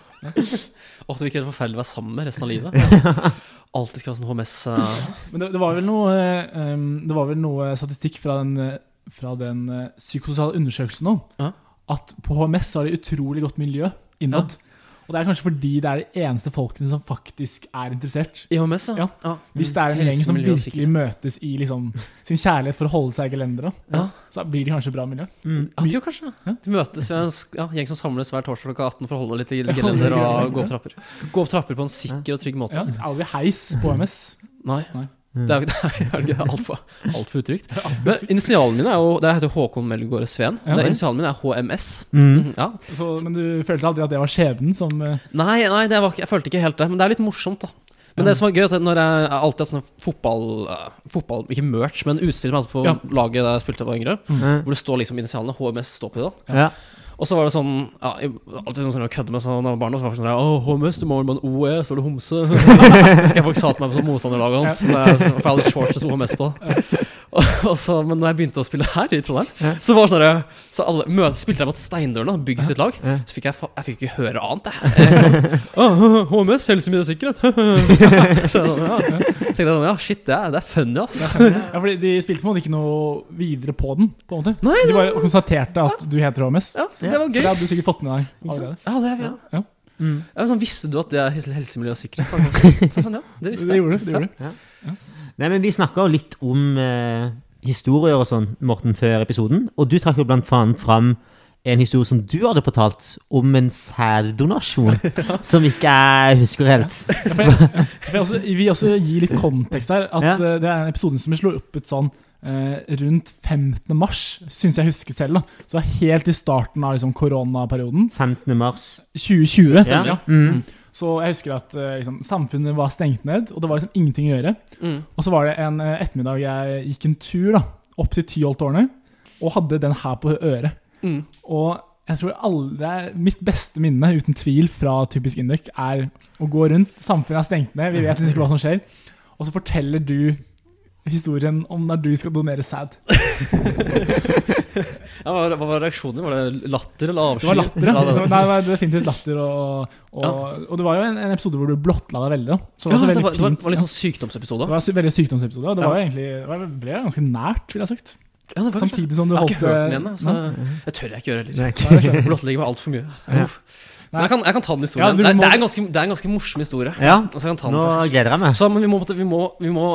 Speaker 3: Åh, det virker helt forferdelig å være sammen med resten av livet. Alltid skal ha sånn HMS Uh...
Speaker 1: Men det, det var vel noe eh, um, Det var vel noe statistikk fra den, eh, fra den uh, psykososiale undersøkelsen nå.
Speaker 3: Ja.
Speaker 1: At på HMS har de utrolig godt miljø innad. Og det er kanskje fordi det er de eneste folkene som faktisk er interessert.
Speaker 3: i HMS, ja.
Speaker 1: Ja. Hvis det er en gjeng som virkelig møtes i liksom, sin kjærlighet for å holde seg i gelenderet,
Speaker 3: Ja.
Speaker 1: så blir de kanskje bra miljø.
Speaker 2: Mm.
Speaker 3: Ja, de kanskje Ja. De møtes ved en ja, gjeng som samles hver torsdag klokka 18 for å holde litt i gelender og gå opp trapper. Gå opp trapper på en sikker og trygg måte.
Speaker 1: Ja, Aldri heis på HMS.
Speaker 3: Nei.
Speaker 1: Nei.
Speaker 3: Det er jo ikke altfor alt utrygt. Men initialene mine er jo Det heter Håkon Melgaard Sveen.
Speaker 1: Ja.
Speaker 3: Det er Initialene mine er HMS.
Speaker 2: Mm.
Speaker 3: Ja.
Speaker 1: Så, men du følte aldri at det var skjebnen som eh,
Speaker 3: Nei, nei det var jeg følte ikke helt det. Men det er litt morsomt, da. Men det som var gøy, er at når jeg, jeg har alltid hatt sånn fotball, eh, fotball Ikke merch, men utstyr som jeg hadde på
Speaker 1: Ja.
Speaker 3: laget da jeg spilte da jeg var yngre.
Speaker 2: Mm.
Speaker 3: Hvor det står liksom initialene. HMS står på det. da
Speaker 2: Ja.
Speaker 3: Og så var det sånn ja, Alltid sånn å kødde med sånn var barn. Og så var det sånn Å, HMS, du må vel med en OE, så er det homse. Husker jeg folk sa til meg på sånn motstanderlag og sånt. For jeg hadde shorts det sto HMS på. Og, så, men når jeg begynte å spille her i Trondheim,
Speaker 2: Ja.
Speaker 3: så var det sånn Så alle møte, spilte jeg mot Steindørene, bygg sitt lag.
Speaker 2: Ja.
Speaker 3: Så fikk jeg, jeg fikk ikke høre annet, jeg. HMS, helse, miljø og sikkerhet. så, jeg sånn, ja. så tenkte jeg sånn, ja, shit, det er, det er funny, ass.
Speaker 1: Ja, fordi De spilte på en måte ikke noe videre på den. på en måte
Speaker 3: Nei,
Speaker 1: De bare konstaterte at du heter HMS.
Speaker 3: ja, det var
Speaker 1: Det hadde du sikkert fått med deg allerede.
Speaker 3: Ja, det er ja.
Speaker 1: Ja.
Speaker 2: Mm.
Speaker 3: Ja, sånn, visste du at det er helse, miljø og sikkerhet? Så, sånn, ja, det visste
Speaker 1: Det
Speaker 3: jeg.
Speaker 1: gjorde du. Det gjorde du.
Speaker 2: Nei, men Vi snakka jo litt om eh, historier og sånn, Morten, før episoden. Og du trakk jo blant annet fram en historie som du hadde fortalt, om en sæddonasjon. Som ikke jeg husker helt.
Speaker 1: Ja, for jeg, for jeg også, vi også gi litt kontekst her. At
Speaker 2: Ja.
Speaker 1: eh, Det er en episode som vi slo opp ut sånn eh, rundt 15. mars, syns jeg husker selv. da Så helt i starten av liksom, koronaperioden.
Speaker 2: 15. mars.
Speaker 1: 2020. stemmer.
Speaker 2: Ja. Mm.
Speaker 1: Så jeg husker at eh, liksom, samfunnet var stengt ned, og det var liksom ingenting å gjøre.
Speaker 3: Mm.
Speaker 1: Og så var det en eh, ettermiddag jeg gikk en tur da opp til Tyholttårnet og hadde den her på øret.
Speaker 3: Mm.
Speaker 1: Og jeg tror alle, mitt beste minne, uten tvil, fra Typisk Induc er å gå rundt. Samfunnet er stengt ned, vi vet liksom ikke hva som skjer. Og så forteller du historien om når du skal donere sæd.
Speaker 3: Ja, hva, hva var reaksjonen? Var det latter eller avsky?
Speaker 1: Det var latter, ja.
Speaker 3: Ja,
Speaker 1: Det
Speaker 3: det,
Speaker 1: var, nei, det var definitivt latter. Og, og, og det var jo en, en episode hvor du blottla deg veldig. Så
Speaker 3: ja,
Speaker 1: det var,
Speaker 3: det,
Speaker 1: veldig
Speaker 3: var, det var, var litt sånn sykdomsepisode.
Speaker 1: Det var veldig sykdomsepisode. og Det
Speaker 3: Ja.
Speaker 1: var egentlig, det ble ganske nært, vil jeg ha sagt.
Speaker 3: Ja, det var
Speaker 1: Samtidig som du
Speaker 3: Jeg har ikke hørt den
Speaker 1: det-
Speaker 3: igjen, så det tør jeg ikke gjøre heller.
Speaker 1: Det.
Speaker 3: Blottlegger meg altfor mye.
Speaker 2: Ja.
Speaker 3: Men jeg kan, jeg kan ta den
Speaker 1: Ja,
Speaker 3: historien. det, er-
Speaker 1: må-
Speaker 3: det, er en ganske, det er en ganske morsom historie.
Speaker 2: Ja,
Speaker 3: Altså, jeg kan ta den
Speaker 2: nå gleder jeg meg.
Speaker 3: Så, men vi må, vi, må, vi må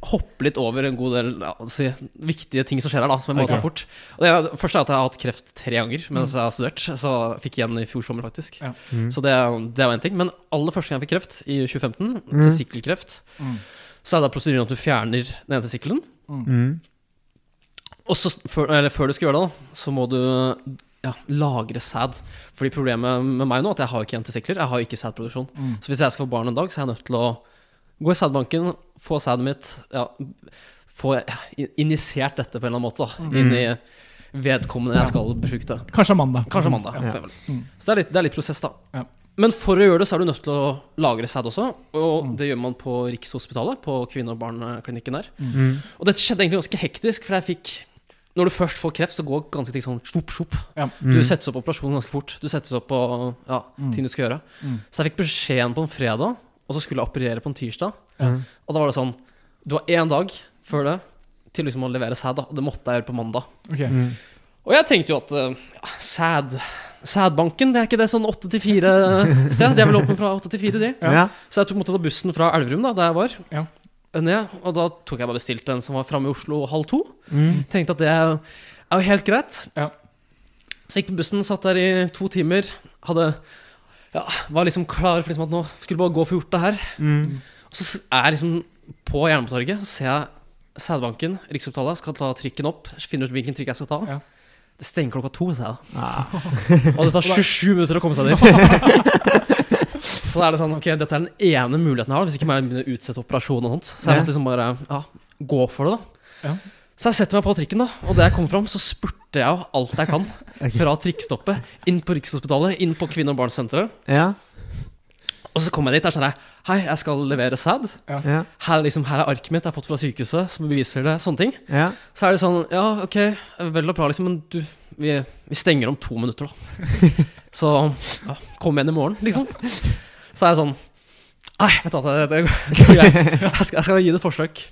Speaker 3: hoppe litt over en god del ja, si, viktige ting som skjer her, da, som jeg må
Speaker 1: okay.
Speaker 3: ta fort. Og det, er- første er at jeg har hatt kreft tre ganger mens jeg har studert. Så jeg fikk igjen i fjor sommer, faktisk.
Speaker 1: Ja.
Speaker 2: Mm.
Speaker 3: Så det, det var en ting. Men aller første gang jeg fikk kreft, i 2015,
Speaker 2: Mm.
Speaker 3: testikkelkreft,
Speaker 1: Mm.
Speaker 3: så er det prosedyren at du fjerner den ene testikkelen.
Speaker 2: Mm.
Speaker 3: Og så, før, eller før du skal gjøre det, da, så må du ja, lagre sæd. Fordi problemet med meg nå er at jeg har ikke en testikler. Jeg har ikke sædproduksjon.
Speaker 1: Mm.
Speaker 3: Så hvis jeg skal få barn en dag, så er jeg nødt til å gå i sædbanken, få sædet mitt ja, Få injisert dette på en eller annen måte da, inn i vedkommende jeg skal befrukte.
Speaker 1: Kanskje mandag.
Speaker 3: Kanskje mandag.
Speaker 2: Ja.
Speaker 1: Mm.
Speaker 3: Så det er, litt, det er litt prosess, da.
Speaker 1: Ja.
Speaker 3: Men for å gjøre det, så er du nødt til å lagre sæd også. Og
Speaker 1: Mm.
Speaker 3: det gjør man på Rikshospitalet, på kvinne- og barneklinikken der.
Speaker 2: Mm.
Speaker 3: Og dette skjedde egentlig ganske hektisk, for jeg fikk Når du først får kreft, så går ganske ting sånn svopp, svopp.
Speaker 1: Ja.
Speaker 3: Du
Speaker 2: Mm.
Speaker 3: settes opp på operasjonen ganske fort. Du settes opp på ja,
Speaker 1: Mm.
Speaker 3: ting du skal gjøre.
Speaker 1: Mm.
Speaker 3: Så jeg fikk beskjeden på en fredag, og så skulle jeg operere på en tirsdag.
Speaker 2: Mm.
Speaker 3: Og da var det sånn Du har én dag før det til liksom å levere sæd. Og Det måtte jeg gjøre på mandag.
Speaker 1: Okay.
Speaker 2: Mm.
Speaker 3: Og jeg tenkte jo at eh, ja, sæd Sædbanken, det er ikke det sånn åtte til fire-sted? De er vel åpne fra åtte til fire, de.
Speaker 1: Ja.
Speaker 3: Så jeg tok måtte ta bussen fra Elverum, da, der jeg var,
Speaker 1: Ja.
Speaker 3: ned. Og da tok jeg bare bestilt en som var framme i Oslo halv to.
Speaker 2: Mm.
Speaker 3: Tenkte at det er er jo helt greit.
Speaker 1: Ja.
Speaker 3: Så gikk på bussen, satt der i to timer. Hadde ja, Var liksom klar for liksom at nå skulle bare gå for gjort det her.
Speaker 2: Mm.
Speaker 3: Og så er jeg liksom på Jernbanetorget, så ser jeg Sædbanken, Riksopptalet, skal ta trikken opp. Finner ut hvilken trikk jeg skal ta.
Speaker 1: Ja.
Speaker 3: Det stenger klokka to, sa jeg da.
Speaker 2: Ah.
Speaker 3: Og det tar 27 minutter å komme seg dit. så da er det sånn, ok, dette er den ene muligheten jeg har, hvis ikke jeg begynne å utsette operasjon og sånt. Så jeg måtte liksom bare ja, gå for det, da.
Speaker 1: Ja.
Speaker 3: Så jeg setter meg på trikken, da og da jeg kom fram, så spurte jeg jo alt jeg kan. Fra trikkstoppet, inn på Rikshospitalet, inn på kvinne- og barnesenteret.
Speaker 2: Ja.
Speaker 3: Og så kom jeg dit og sa sånn Hei, jeg skal levere sæd.
Speaker 2: Ja.
Speaker 3: Her, er liksom, her er arket mitt jeg har fått fra sykehuset, som beviser det. Sånne ting.
Speaker 2: Ja.
Speaker 3: Så er det sånn Ja, ok, vel og bra, liksom, men du Vi, vi stenger om to minutter, da. Så ja, kom igjen i morgen, liksom. Så er jeg sånn Nei, vet du hva, det, det, det går greit. Jeg skal, jeg skal gi det et forsøk.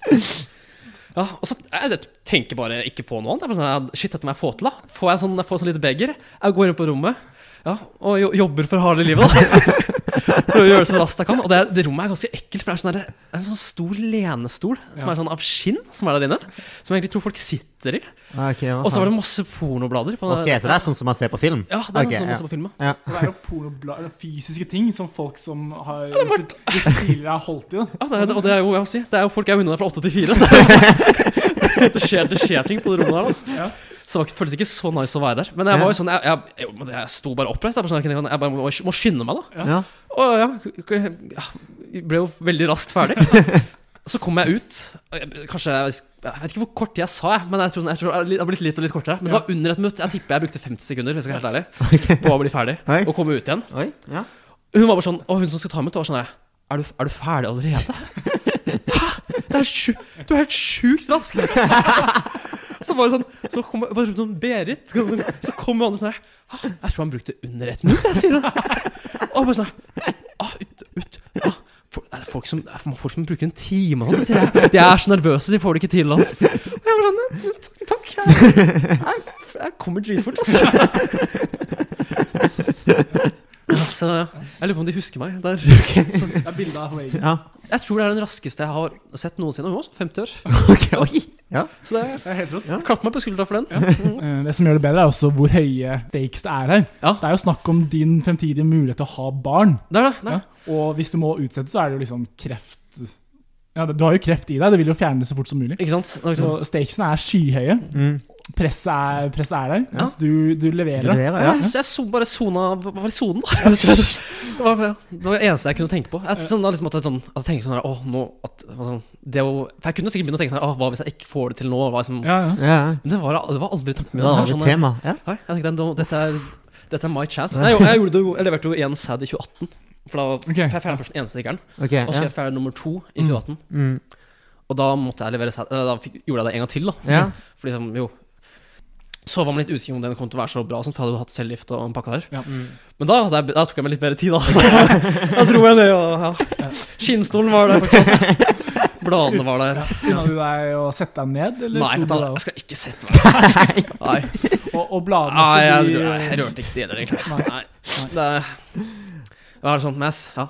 Speaker 3: Ja, og så jeg tenker bare ikke på noe annet. Sånn, Shit, dette må jeg få til, da. Får jeg sånn, jeg får sånn lite beger. Jeg går inn på rommet ja, og jo, jobber for harde livet, da. Prøver å gjøre det så raskt jeg kan. Og det, det rommet er ganske ekkelt, for det er, sånn der, det er en sånn stor lenestol som
Speaker 1: Ja.
Speaker 3: er sånn av skinn, som er der inne. Som jeg egentlig tror folk sitter i.
Speaker 2: Okay,
Speaker 3: Og så var det masse pornoblader. På
Speaker 2: Ok, så det er sånn som man ser på film?
Speaker 3: Ja, det er
Speaker 2: okay,
Speaker 3: sånn man ser på film.
Speaker 2: Ja.
Speaker 1: Og Det er jo pornobla- fysiske ting som folk som har gjort var... tidligere har holdt i.
Speaker 3: Ja, det er, og det er jo, jeg si, det er jo folk er unna der fra åtte til fire. Det, er det, det skjer ting på det rommet der. da
Speaker 1: Ja.
Speaker 3: Så det føltes ikke så nice å være der. Men jeg var jo sånn Jeg, jeg, jeg, jeg sto bare oppreist. Jeg, jeg, bare må, må skynde meg, da.
Speaker 2: Ja.
Speaker 3: Og ja, jeg ble jo veldig raskt ferdig. Så kom jeg ut. Kanskje Jeg vet ikke hvor kort tid jeg sa, jeg, men jeg tror, jeg tror det har blitt litt og litt kortere. Men det var under et minutt. Jeg tipper jeg brukte 50 sekunder hvis jeg skal være helt ærlig på å bli ferdig
Speaker 2: Oi.
Speaker 3: og komme ut igjen.
Speaker 2: Oi, ja.
Speaker 3: Hun var bare sånn Og hun som skulle ta meg ut, var sånn her er du, er du ferdig allerede? Hæ? Det er sju, du er helt sjukt rask! Så var det sånn Så kom bare sånn Berit Så kom han sånn her «Ah, Jeg tror han brukte under ett minutt, jeg, sier han. Og bare sånn ah, ut, ut, ah, for, er det folk som, er det folk som bruker en time og sånt? De er, så nervøse, de får det ikke til. Og jeg var sånn «Takk, Takk. Jeg, jeg, jeg kommer dritfort, altså. Så jeg lurer på om de husker meg. Der. Så,
Speaker 1: Det er av
Speaker 2: ja.
Speaker 3: jeg tror det er den raskeste jeg har sett noensinne. Hun var også 50 år.
Speaker 2: Okay, oi. Ja.
Speaker 3: Så det
Speaker 1: Det er helt rått.
Speaker 3: Ja. Klapp meg på skuldra for den. Mm.
Speaker 1: Eh, Det som gjør det bedre, er også hvor høye stakes det er her.
Speaker 3: Ja.
Speaker 1: Det er jo snakk om din fremtidige mulighet til å ha barn.
Speaker 3: Det er det. det, er
Speaker 1: Ja. Og hvis du må utsette, så er det jo liksom kreft Ja, Du har jo kreft i deg, det vil jo fjerne det så fort som mulig.
Speaker 3: Ikke sant? Er
Speaker 1: Så stakesene er skyhøye.
Speaker 2: Mm.
Speaker 1: Presset er, press er der.
Speaker 2: Ja.
Speaker 1: Så du, du leverer. da.
Speaker 2: Leverer, ja.
Speaker 3: Jeg, jeg bare sona Bare sonen, da. Det var, det var det eneste jeg kunne tenke på. Jeg, sånn, da, liksom, at jeg, sånn, at jeg tenkte sånn her, åh, nå, at, altså, det å, For jeg kunne sikkert begynne å tenke sånn åh, Hva hvis jeg ikke får det til nå? Hva, liksom,
Speaker 1: Ja, ja.
Speaker 3: Men det var, det var aldri tanken min. Det var
Speaker 2: aldri
Speaker 3: sånn,
Speaker 2: tema. Ja.
Speaker 3: Jeg tenkte dette er, dette er my chance. Men jeg, jeg, gjorde det jeg leverte jo én sad i 2018. For da
Speaker 1: okay.
Speaker 3: for jeg fjerna først den ene stikkeren,
Speaker 2: Okay,
Speaker 3: og så skal
Speaker 2: ja.
Speaker 3: jeg fjerne nummer to i 2018.
Speaker 2: Mm.
Speaker 3: Og da måtte jeg levere sad, eller da fikk, gjorde jeg det en gang til, da.
Speaker 2: Ja.
Speaker 3: For liksom, jo Så var man litt usikker om den kom til å være så bra, for jeg hadde jo hatt cellegift og en pakke der.
Speaker 2: Mm.
Speaker 3: Men da, jeg, da tok jeg meg litt bedre tid, da. Så da dro jeg ned, og ja. Skinnstolen var der. fortsatt. Bladene var der.
Speaker 1: Unna du deg å sette deg ned? Eller
Speaker 3: Nei,
Speaker 1: der
Speaker 3: jeg skal ikke sette meg Nei,
Speaker 1: Og, og bladene
Speaker 3: Nei jeg,
Speaker 1: de-
Speaker 3: jeg rørte ikke det heller, egentlig. Nei. Det er, det er sånt mess, ja.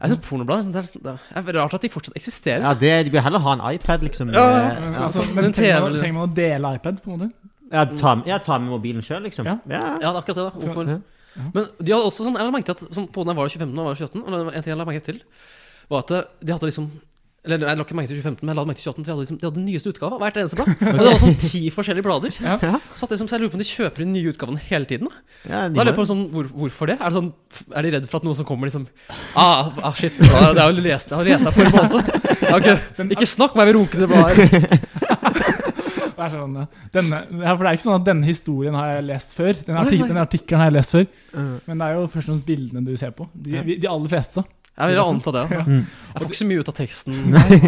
Speaker 3: Jeg synes pornoblad sånn, det, er, det er rart at de fortsatt eksisterer.
Speaker 2: ja, det, de vil heller ha en iPad, liksom.
Speaker 3: Ja,
Speaker 2: eh,
Speaker 1: Men,
Speaker 2: ja.
Speaker 1: altså,
Speaker 3: Men
Speaker 1: men trenger, man, trenger man å dele iPad, på en måte?
Speaker 2: Ja, tar, jeg tar med mobilen sjøl, liksom.
Speaker 1: Ja.
Speaker 2: Ja.
Speaker 3: Det er akkurat det. da Hvorfor? Men de hadde også sånn Jeg la merke til at sånn, på den jeg var 25, nå var jeg 28 Og en ting jeg la merke til, var at de hadde liksom Eller jeg la ikke merke til 2015, men jeg la merke til 2018. De hadde liksom De hadde den nyeste utgava, hvert eneste blad. Og det var sånn ti forskjellige blader.
Speaker 1: Ja.
Speaker 3: Så, at liksom, så jeg lurer på om de kjøper inn nye utgavene hele tiden.
Speaker 2: Ja,
Speaker 3: da lurer jeg på sånn, hvor, Hvorfor det? Er, det sånn, er de redd for at noen som kommer, liksom Ah, ah shit, det har jo lest, jeg har lest deg forrige måned. Jeg ikke, ikke snakk meg ved runkende blader.
Speaker 1: Det er sånn, denne, ja, for det er ikke sånn at denne historien har jeg lest før. Den, artik den artikkelen har jeg lest før.
Speaker 2: Mm.
Speaker 1: Men det er jo først og fremst bildene du ser på. De, de aller fleste.
Speaker 3: Jeg vil anta det. Ja. Jeg får ikke så mye ut av teksten.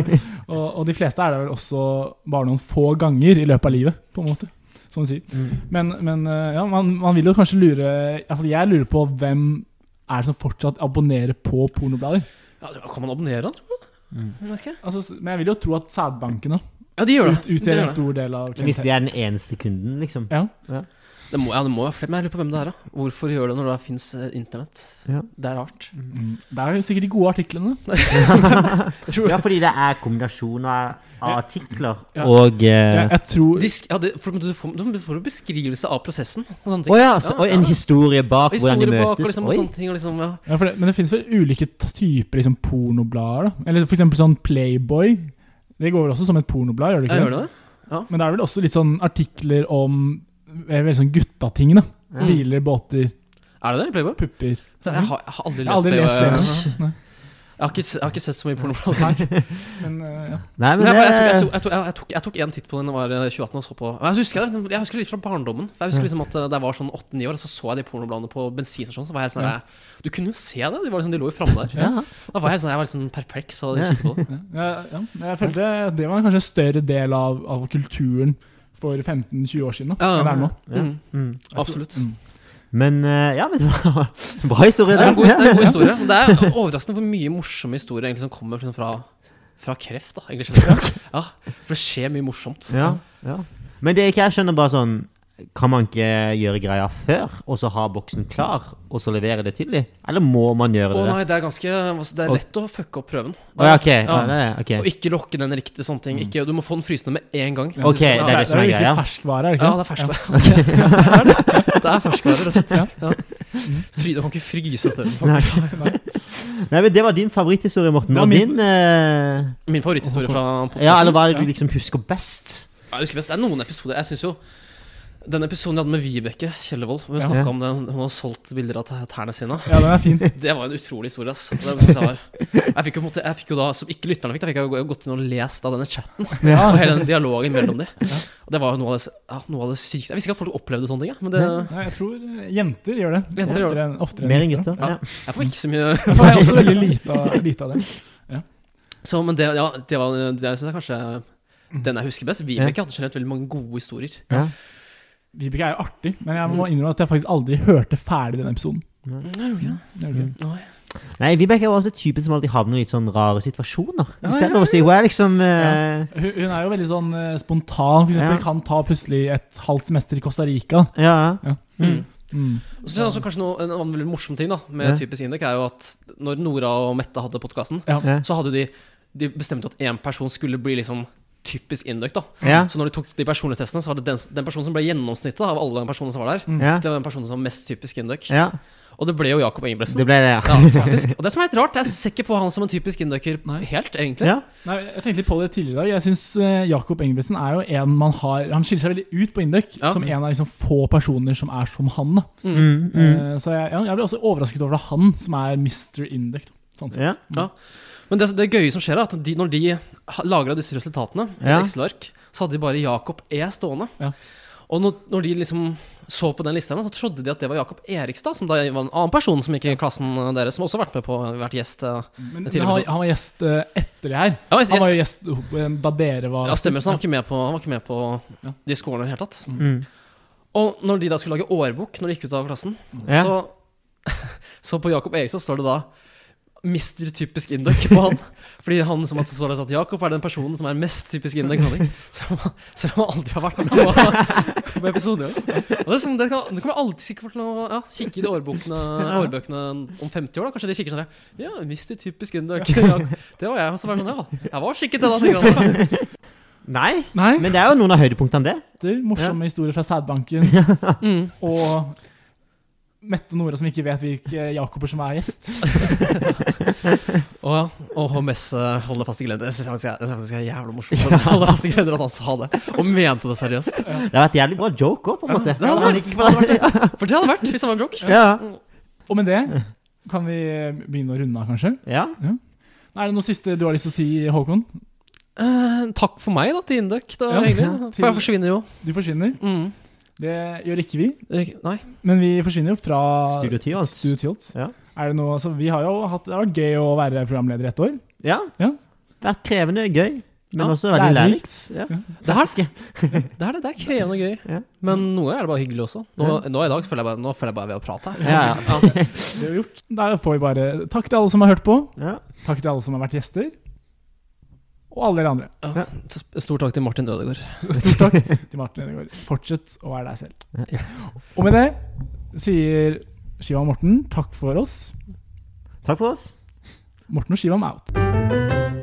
Speaker 1: Og, og de fleste er det vel også bare noen få ganger i løpet av livet, på en måte. Som du sier.
Speaker 2: Mm.
Speaker 1: Men, men eh, ja, man, man vil jo kanskje lure Iallfall jeg lurer på hvem er det som fortsatt abonnerer på pornoblader.
Speaker 3: Ja, kan man abonnere, tror du?
Speaker 2: Mm.
Speaker 3: Jeg.
Speaker 1: Altså, men jeg vil jo tro at sædbankene
Speaker 3: Ja, de gjør det.
Speaker 1: ut,
Speaker 3: De
Speaker 1: utgjør
Speaker 3: gjør
Speaker 1: en
Speaker 3: det.
Speaker 1: stor del av
Speaker 2: Hvis de er den eneste kunden, liksom.
Speaker 1: Ja.
Speaker 3: Det må, ja, det må være flere, men jeg lurer på hvem det er. da Hvorfor gjør det når det fins internett?
Speaker 2: Ja.
Speaker 3: Det er rart.
Speaker 1: Mm. Det er jo sikkert de gode artiklene.
Speaker 2: Ja, fordi det er kombinasjon av artikler
Speaker 1: Ja.
Speaker 2: og uh,
Speaker 1: Jeg, jeg tror
Speaker 3: Disk, ja, det, for, du, får, du får jo beskrivelse av prosessen. Og sånne ting.
Speaker 2: Oh, ja, så, og en historie bak hvordan de møtes.
Speaker 3: liksom, og
Speaker 2: Oi.
Speaker 3: sånne ting. Og liksom, ja.
Speaker 1: ja, for det, Men det finnes vel ulike typer liksom, pornoblader? da? Eller eksempel sånn Playboy. Det går vel også som et pornoblad? gjør det ikke?
Speaker 3: Jeg gjør det Ja.
Speaker 1: Men det er vel også litt sånn artikler om veldig sånn guttating. da
Speaker 2: Mm.
Speaker 1: Biler, båter,
Speaker 3: Er det det i Playboy?
Speaker 1: pupper.
Speaker 3: Så jeg, har, jeg har aldri
Speaker 1: Jeg har
Speaker 3: lest
Speaker 1: aldri lest
Speaker 3: Playboy.
Speaker 1: Playboy. Nei.
Speaker 3: Jeg har ikke, jeg har ikke sett så mye pornoblader.
Speaker 1: Men eh, ja.
Speaker 2: Nei, men
Speaker 3: Men jeg, tok,
Speaker 2: det
Speaker 3: jeg, jeg, tok, jeg tok en titt på den da jeg var eh, 2018 og så på Jeg husker, det, jeg husker litt fra barndommen. For Jeg husker liksom at eh, Da jeg var sånn 8-9 år, så så jeg de pornobladene på bensinstasjonen. Så var jeg sånn
Speaker 1: Ja.
Speaker 3: Du kunne jo se det! De, var liksom, de lå jo framme der.
Speaker 2: ja.
Speaker 3: Da var jeg, sånn, jeg var litt sånn perpleks og
Speaker 2: de
Speaker 3: kikket på det.
Speaker 1: Ja, ja. Jeg følte det var kanskje en større del av, av kulturen for 15-20 år siden da,
Speaker 3: Ja,
Speaker 1: enn det er nå.
Speaker 2: Ja.
Speaker 3: Mm,
Speaker 2: Mm.
Speaker 3: absolutt.
Speaker 1: Mm.
Speaker 2: Men eh, ja, men bra historie.
Speaker 3: Det er en god, en god historie. Det er overraskende hvor mye morsomme historier egentlig som kommer liksom fra, fra kreft. da egentlig. Ja, For det skjer mye morsomt.
Speaker 2: Ja, ja. Men det er ikke jeg skjønner bare sånn Kan man ikke gjøre greia før, og så ha boksen klar, og så levere det til dem? Eller må man gjøre det?
Speaker 3: Å
Speaker 2: oh,
Speaker 3: nei, det er ganske altså, Det er lett å fucke opp prøven.
Speaker 2: Å ja, ok. Ja,
Speaker 3: Ja.
Speaker 2: er, okay.
Speaker 3: Og ikke lokke den riktige sånne ting. Ikke, du må få den frysende med en gang.
Speaker 2: Ok, det er det som er
Speaker 1: jo virkelig
Speaker 2: greia.
Speaker 1: ferskvare, er det ikke?
Speaker 3: Ja, det er ferskvare. det er ferskvare, rett og slett. Du kan ikke fryse opp den.
Speaker 2: Nei. Men Det var din favoritthistorie, Morten. Og
Speaker 1: min-
Speaker 2: din eh,
Speaker 3: Min favoritthistorie fra podcasten.
Speaker 2: Ja, eller hva er det du liksom husker best?
Speaker 3: Ja, Jeg husker best, Det er noen episoder Jeg synes jo Den episoden jeg hadde med Vibeke Kjellevold, hvor hun
Speaker 1: Ja.
Speaker 3: om det, hun hadde solgt bilder av tærne sine.
Speaker 1: Ja, den er fin.
Speaker 3: Det var en utrolig historie. ass Det synes jeg, var. jeg fikk jo, måte, jeg fikk jo da, Som ikke lytterne fikk, da fikk jeg jo gått inn og lest av denne chatten.
Speaker 1: Ja.
Speaker 3: Og hele den dialogen mellom de Og det var jo noe av det, ja, noe av det sykeste Jeg visste ikke at folk opplevde sånne ting. Ja, men det,
Speaker 1: Nei, jeg tror eh, jenter gjør det.
Speaker 3: Jenter gjør
Speaker 1: oftere enn oftere
Speaker 2: Mer enn gutter?
Speaker 3: Ja.
Speaker 2: Ja.
Speaker 3: jeg får ikke så mye
Speaker 1: Jeg får også veldig lite av, lite av det.
Speaker 3: Så, Men det, ja, det var det synes jeg kanskje den jeg husker best. Vibeke hadde generelt veldig mange gode historier.
Speaker 2: Ja.
Speaker 1: Vibeke er jo artig, men jeg må innrømme at jeg faktisk aldri hørte ferdig den episoden.
Speaker 3: Nei. Nei,
Speaker 2: Vibeke er jo alltid typen som alltid havner i litt sånn rare situasjoner. Hvis det er lov å si. Hun er liksom uh...
Speaker 1: Hun, hun er jo veldig sånn uh, spontan. For eksempel
Speaker 2: Ja.
Speaker 1: kan ta plutselig et halvt semester i Costa Rica.
Speaker 2: Ja.
Speaker 1: Ja.
Speaker 3: Mm.
Speaker 1: Mm.
Speaker 3: Og så synes jeg også kanskje noe, En annen veldig morsom ting da med
Speaker 2: Ja.
Speaker 3: Typisk Indek er jo at når Nora og Mette hadde podkasten.
Speaker 1: Ja.
Speaker 3: så hadde de De bestemt at én person skulle bli liksom typisk Induc. da
Speaker 2: Ja.
Speaker 3: Så når de tok de personlighetstestene, så var det den, den personen som ble gjennomsnittet av alle personene som var der.
Speaker 2: Ja.
Speaker 3: Det var den personen som var mest typisk Induc.
Speaker 2: ja.
Speaker 3: Og det ble jo Jakob Ingebrigtsen.
Speaker 2: Det ble det, ja.
Speaker 3: Ja, faktisk. Og det som er litt rart, jeg ser ikke på han som en typisk induker
Speaker 1: Nei.
Speaker 3: helt, egentlig.
Speaker 2: ja.
Speaker 1: Nei, jeg tenkte litt på det tidligere i dag. Jeg syns uh, Jakob Ingebrigtsen er jo en man har Han skiller seg veldig ut på Induc
Speaker 3: Ja.
Speaker 1: som en av liksom få personer som er som han. Da.
Speaker 2: Mm, mm.
Speaker 1: Uh, så jeg, jeg ble også overrasket over det er han som er Mr. Induc. da, Sånn sett.
Speaker 2: Ja.
Speaker 3: Men det, det gøye som skjer, er at de, når de lagra disse resultatene,
Speaker 2: Ja.
Speaker 3: Excel-ark, så hadde de bare Jakob E stående.
Speaker 1: Ja.
Speaker 3: Og når, når de liksom så på den lista, så trodde de at det var Jakob Erikstad, som da var en annen person som gikk i klassen deres, som også har vært med på vært gjest. eh.
Speaker 1: Men, men han, han var gjest eh, etter det her.
Speaker 3: Ja,
Speaker 1: Han var jo gjest eh, da dere var
Speaker 3: ja, stemmer, så han var ikke med på, han var ikke med på
Speaker 1: Ja.
Speaker 3: de skolene i det hele tatt.
Speaker 2: Mm.
Speaker 3: Og når de da skulle lage årbok, når de gikk ut av klassen,
Speaker 2: Ja.
Speaker 3: så, så på Jakob Erikstad står det da Mr. typisk Induc på han. Fordi han som altså står der sa at Jakob er den personen som er mest typisk Induc. Selv om han- aldri har vært med på, på episode. Og det, er sånn, det, kan, det kommer alltid sikkert til å ja, kikke i de årbøkene, årbøkene om 50 år. da Kanskje de kikker sånn der, Ja, mister typisk. Ja, det var jeg. Og så var det sånn, ja, jeg var skikket det da.
Speaker 2: Nei,
Speaker 1: Nei,
Speaker 2: men det er jo noen av høydepunktene, det.
Speaker 1: det er morsomme historier fra sædbanken.
Speaker 3: Mm.
Speaker 1: Og Mette og Nora som ikke vet hvilke Jakober som er gjest.
Speaker 3: Og ja, og HMS uh, holder fast i gleden. Det syns jeg faktisk er- det synes jeg faktisk er jævla morsomt. Holder Holde fast i gleden at han sa det, og mente det seriøst.
Speaker 2: Det har vært jævlig bra joke òg, på en måte.
Speaker 3: det hadde
Speaker 2: vært, det hadde det.
Speaker 3: For det hadde vært hvis det var en joke.
Speaker 2: Ja.
Speaker 1: Og med det kan vi begynne å runde av, kanskje.
Speaker 2: ja.
Speaker 1: Er det noe siste du har lyst til å si, Håkon?
Speaker 3: Eh, takk for meg, da, til Induc.
Speaker 1: Ja, ja,
Speaker 3: For jeg forsvinner jo.
Speaker 1: Du forsvinner.
Speaker 3: Mm.
Speaker 1: Det gjør ikke vi.
Speaker 3: Nei.
Speaker 1: Men vi forsvinner jo fra
Speaker 2: Studio
Speaker 1: Tilt.
Speaker 2: Ja.
Speaker 1: Er det noe, altså, vi har jo hatt, Det har vært gøy å være programleder et år.
Speaker 2: Ja.
Speaker 1: Ja.
Speaker 2: Vært krevende, gøy, men
Speaker 3: Ja,
Speaker 2: også veldig
Speaker 1: lærerikt.
Speaker 2: Ja.
Speaker 3: Det, her, det, er, det er krevende gøy.
Speaker 2: Ja.
Speaker 3: Men noen ganger er det bare hyggelig også. Nå, nå i dag føler jeg bare, nå føler jeg bare ved å prate her.
Speaker 2: Ja, ja.
Speaker 1: Det har vi gjort. Der får vi bare Takk til alle som har hørt på.
Speaker 2: Ja.
Speaker 1: Takk til alle som har vært gjester. Og alle dere andre.
Speaker 3: Ja. Stor takk til Martin Ødegaard.
Speaker 1: Stor takk til Martin Ødegaard. Fortsett å være deg selv. Og med det sier Shivam Morten takk for oss.
Speaker 2: Takk for oss.
Speaker 1: Morten og Shivam out.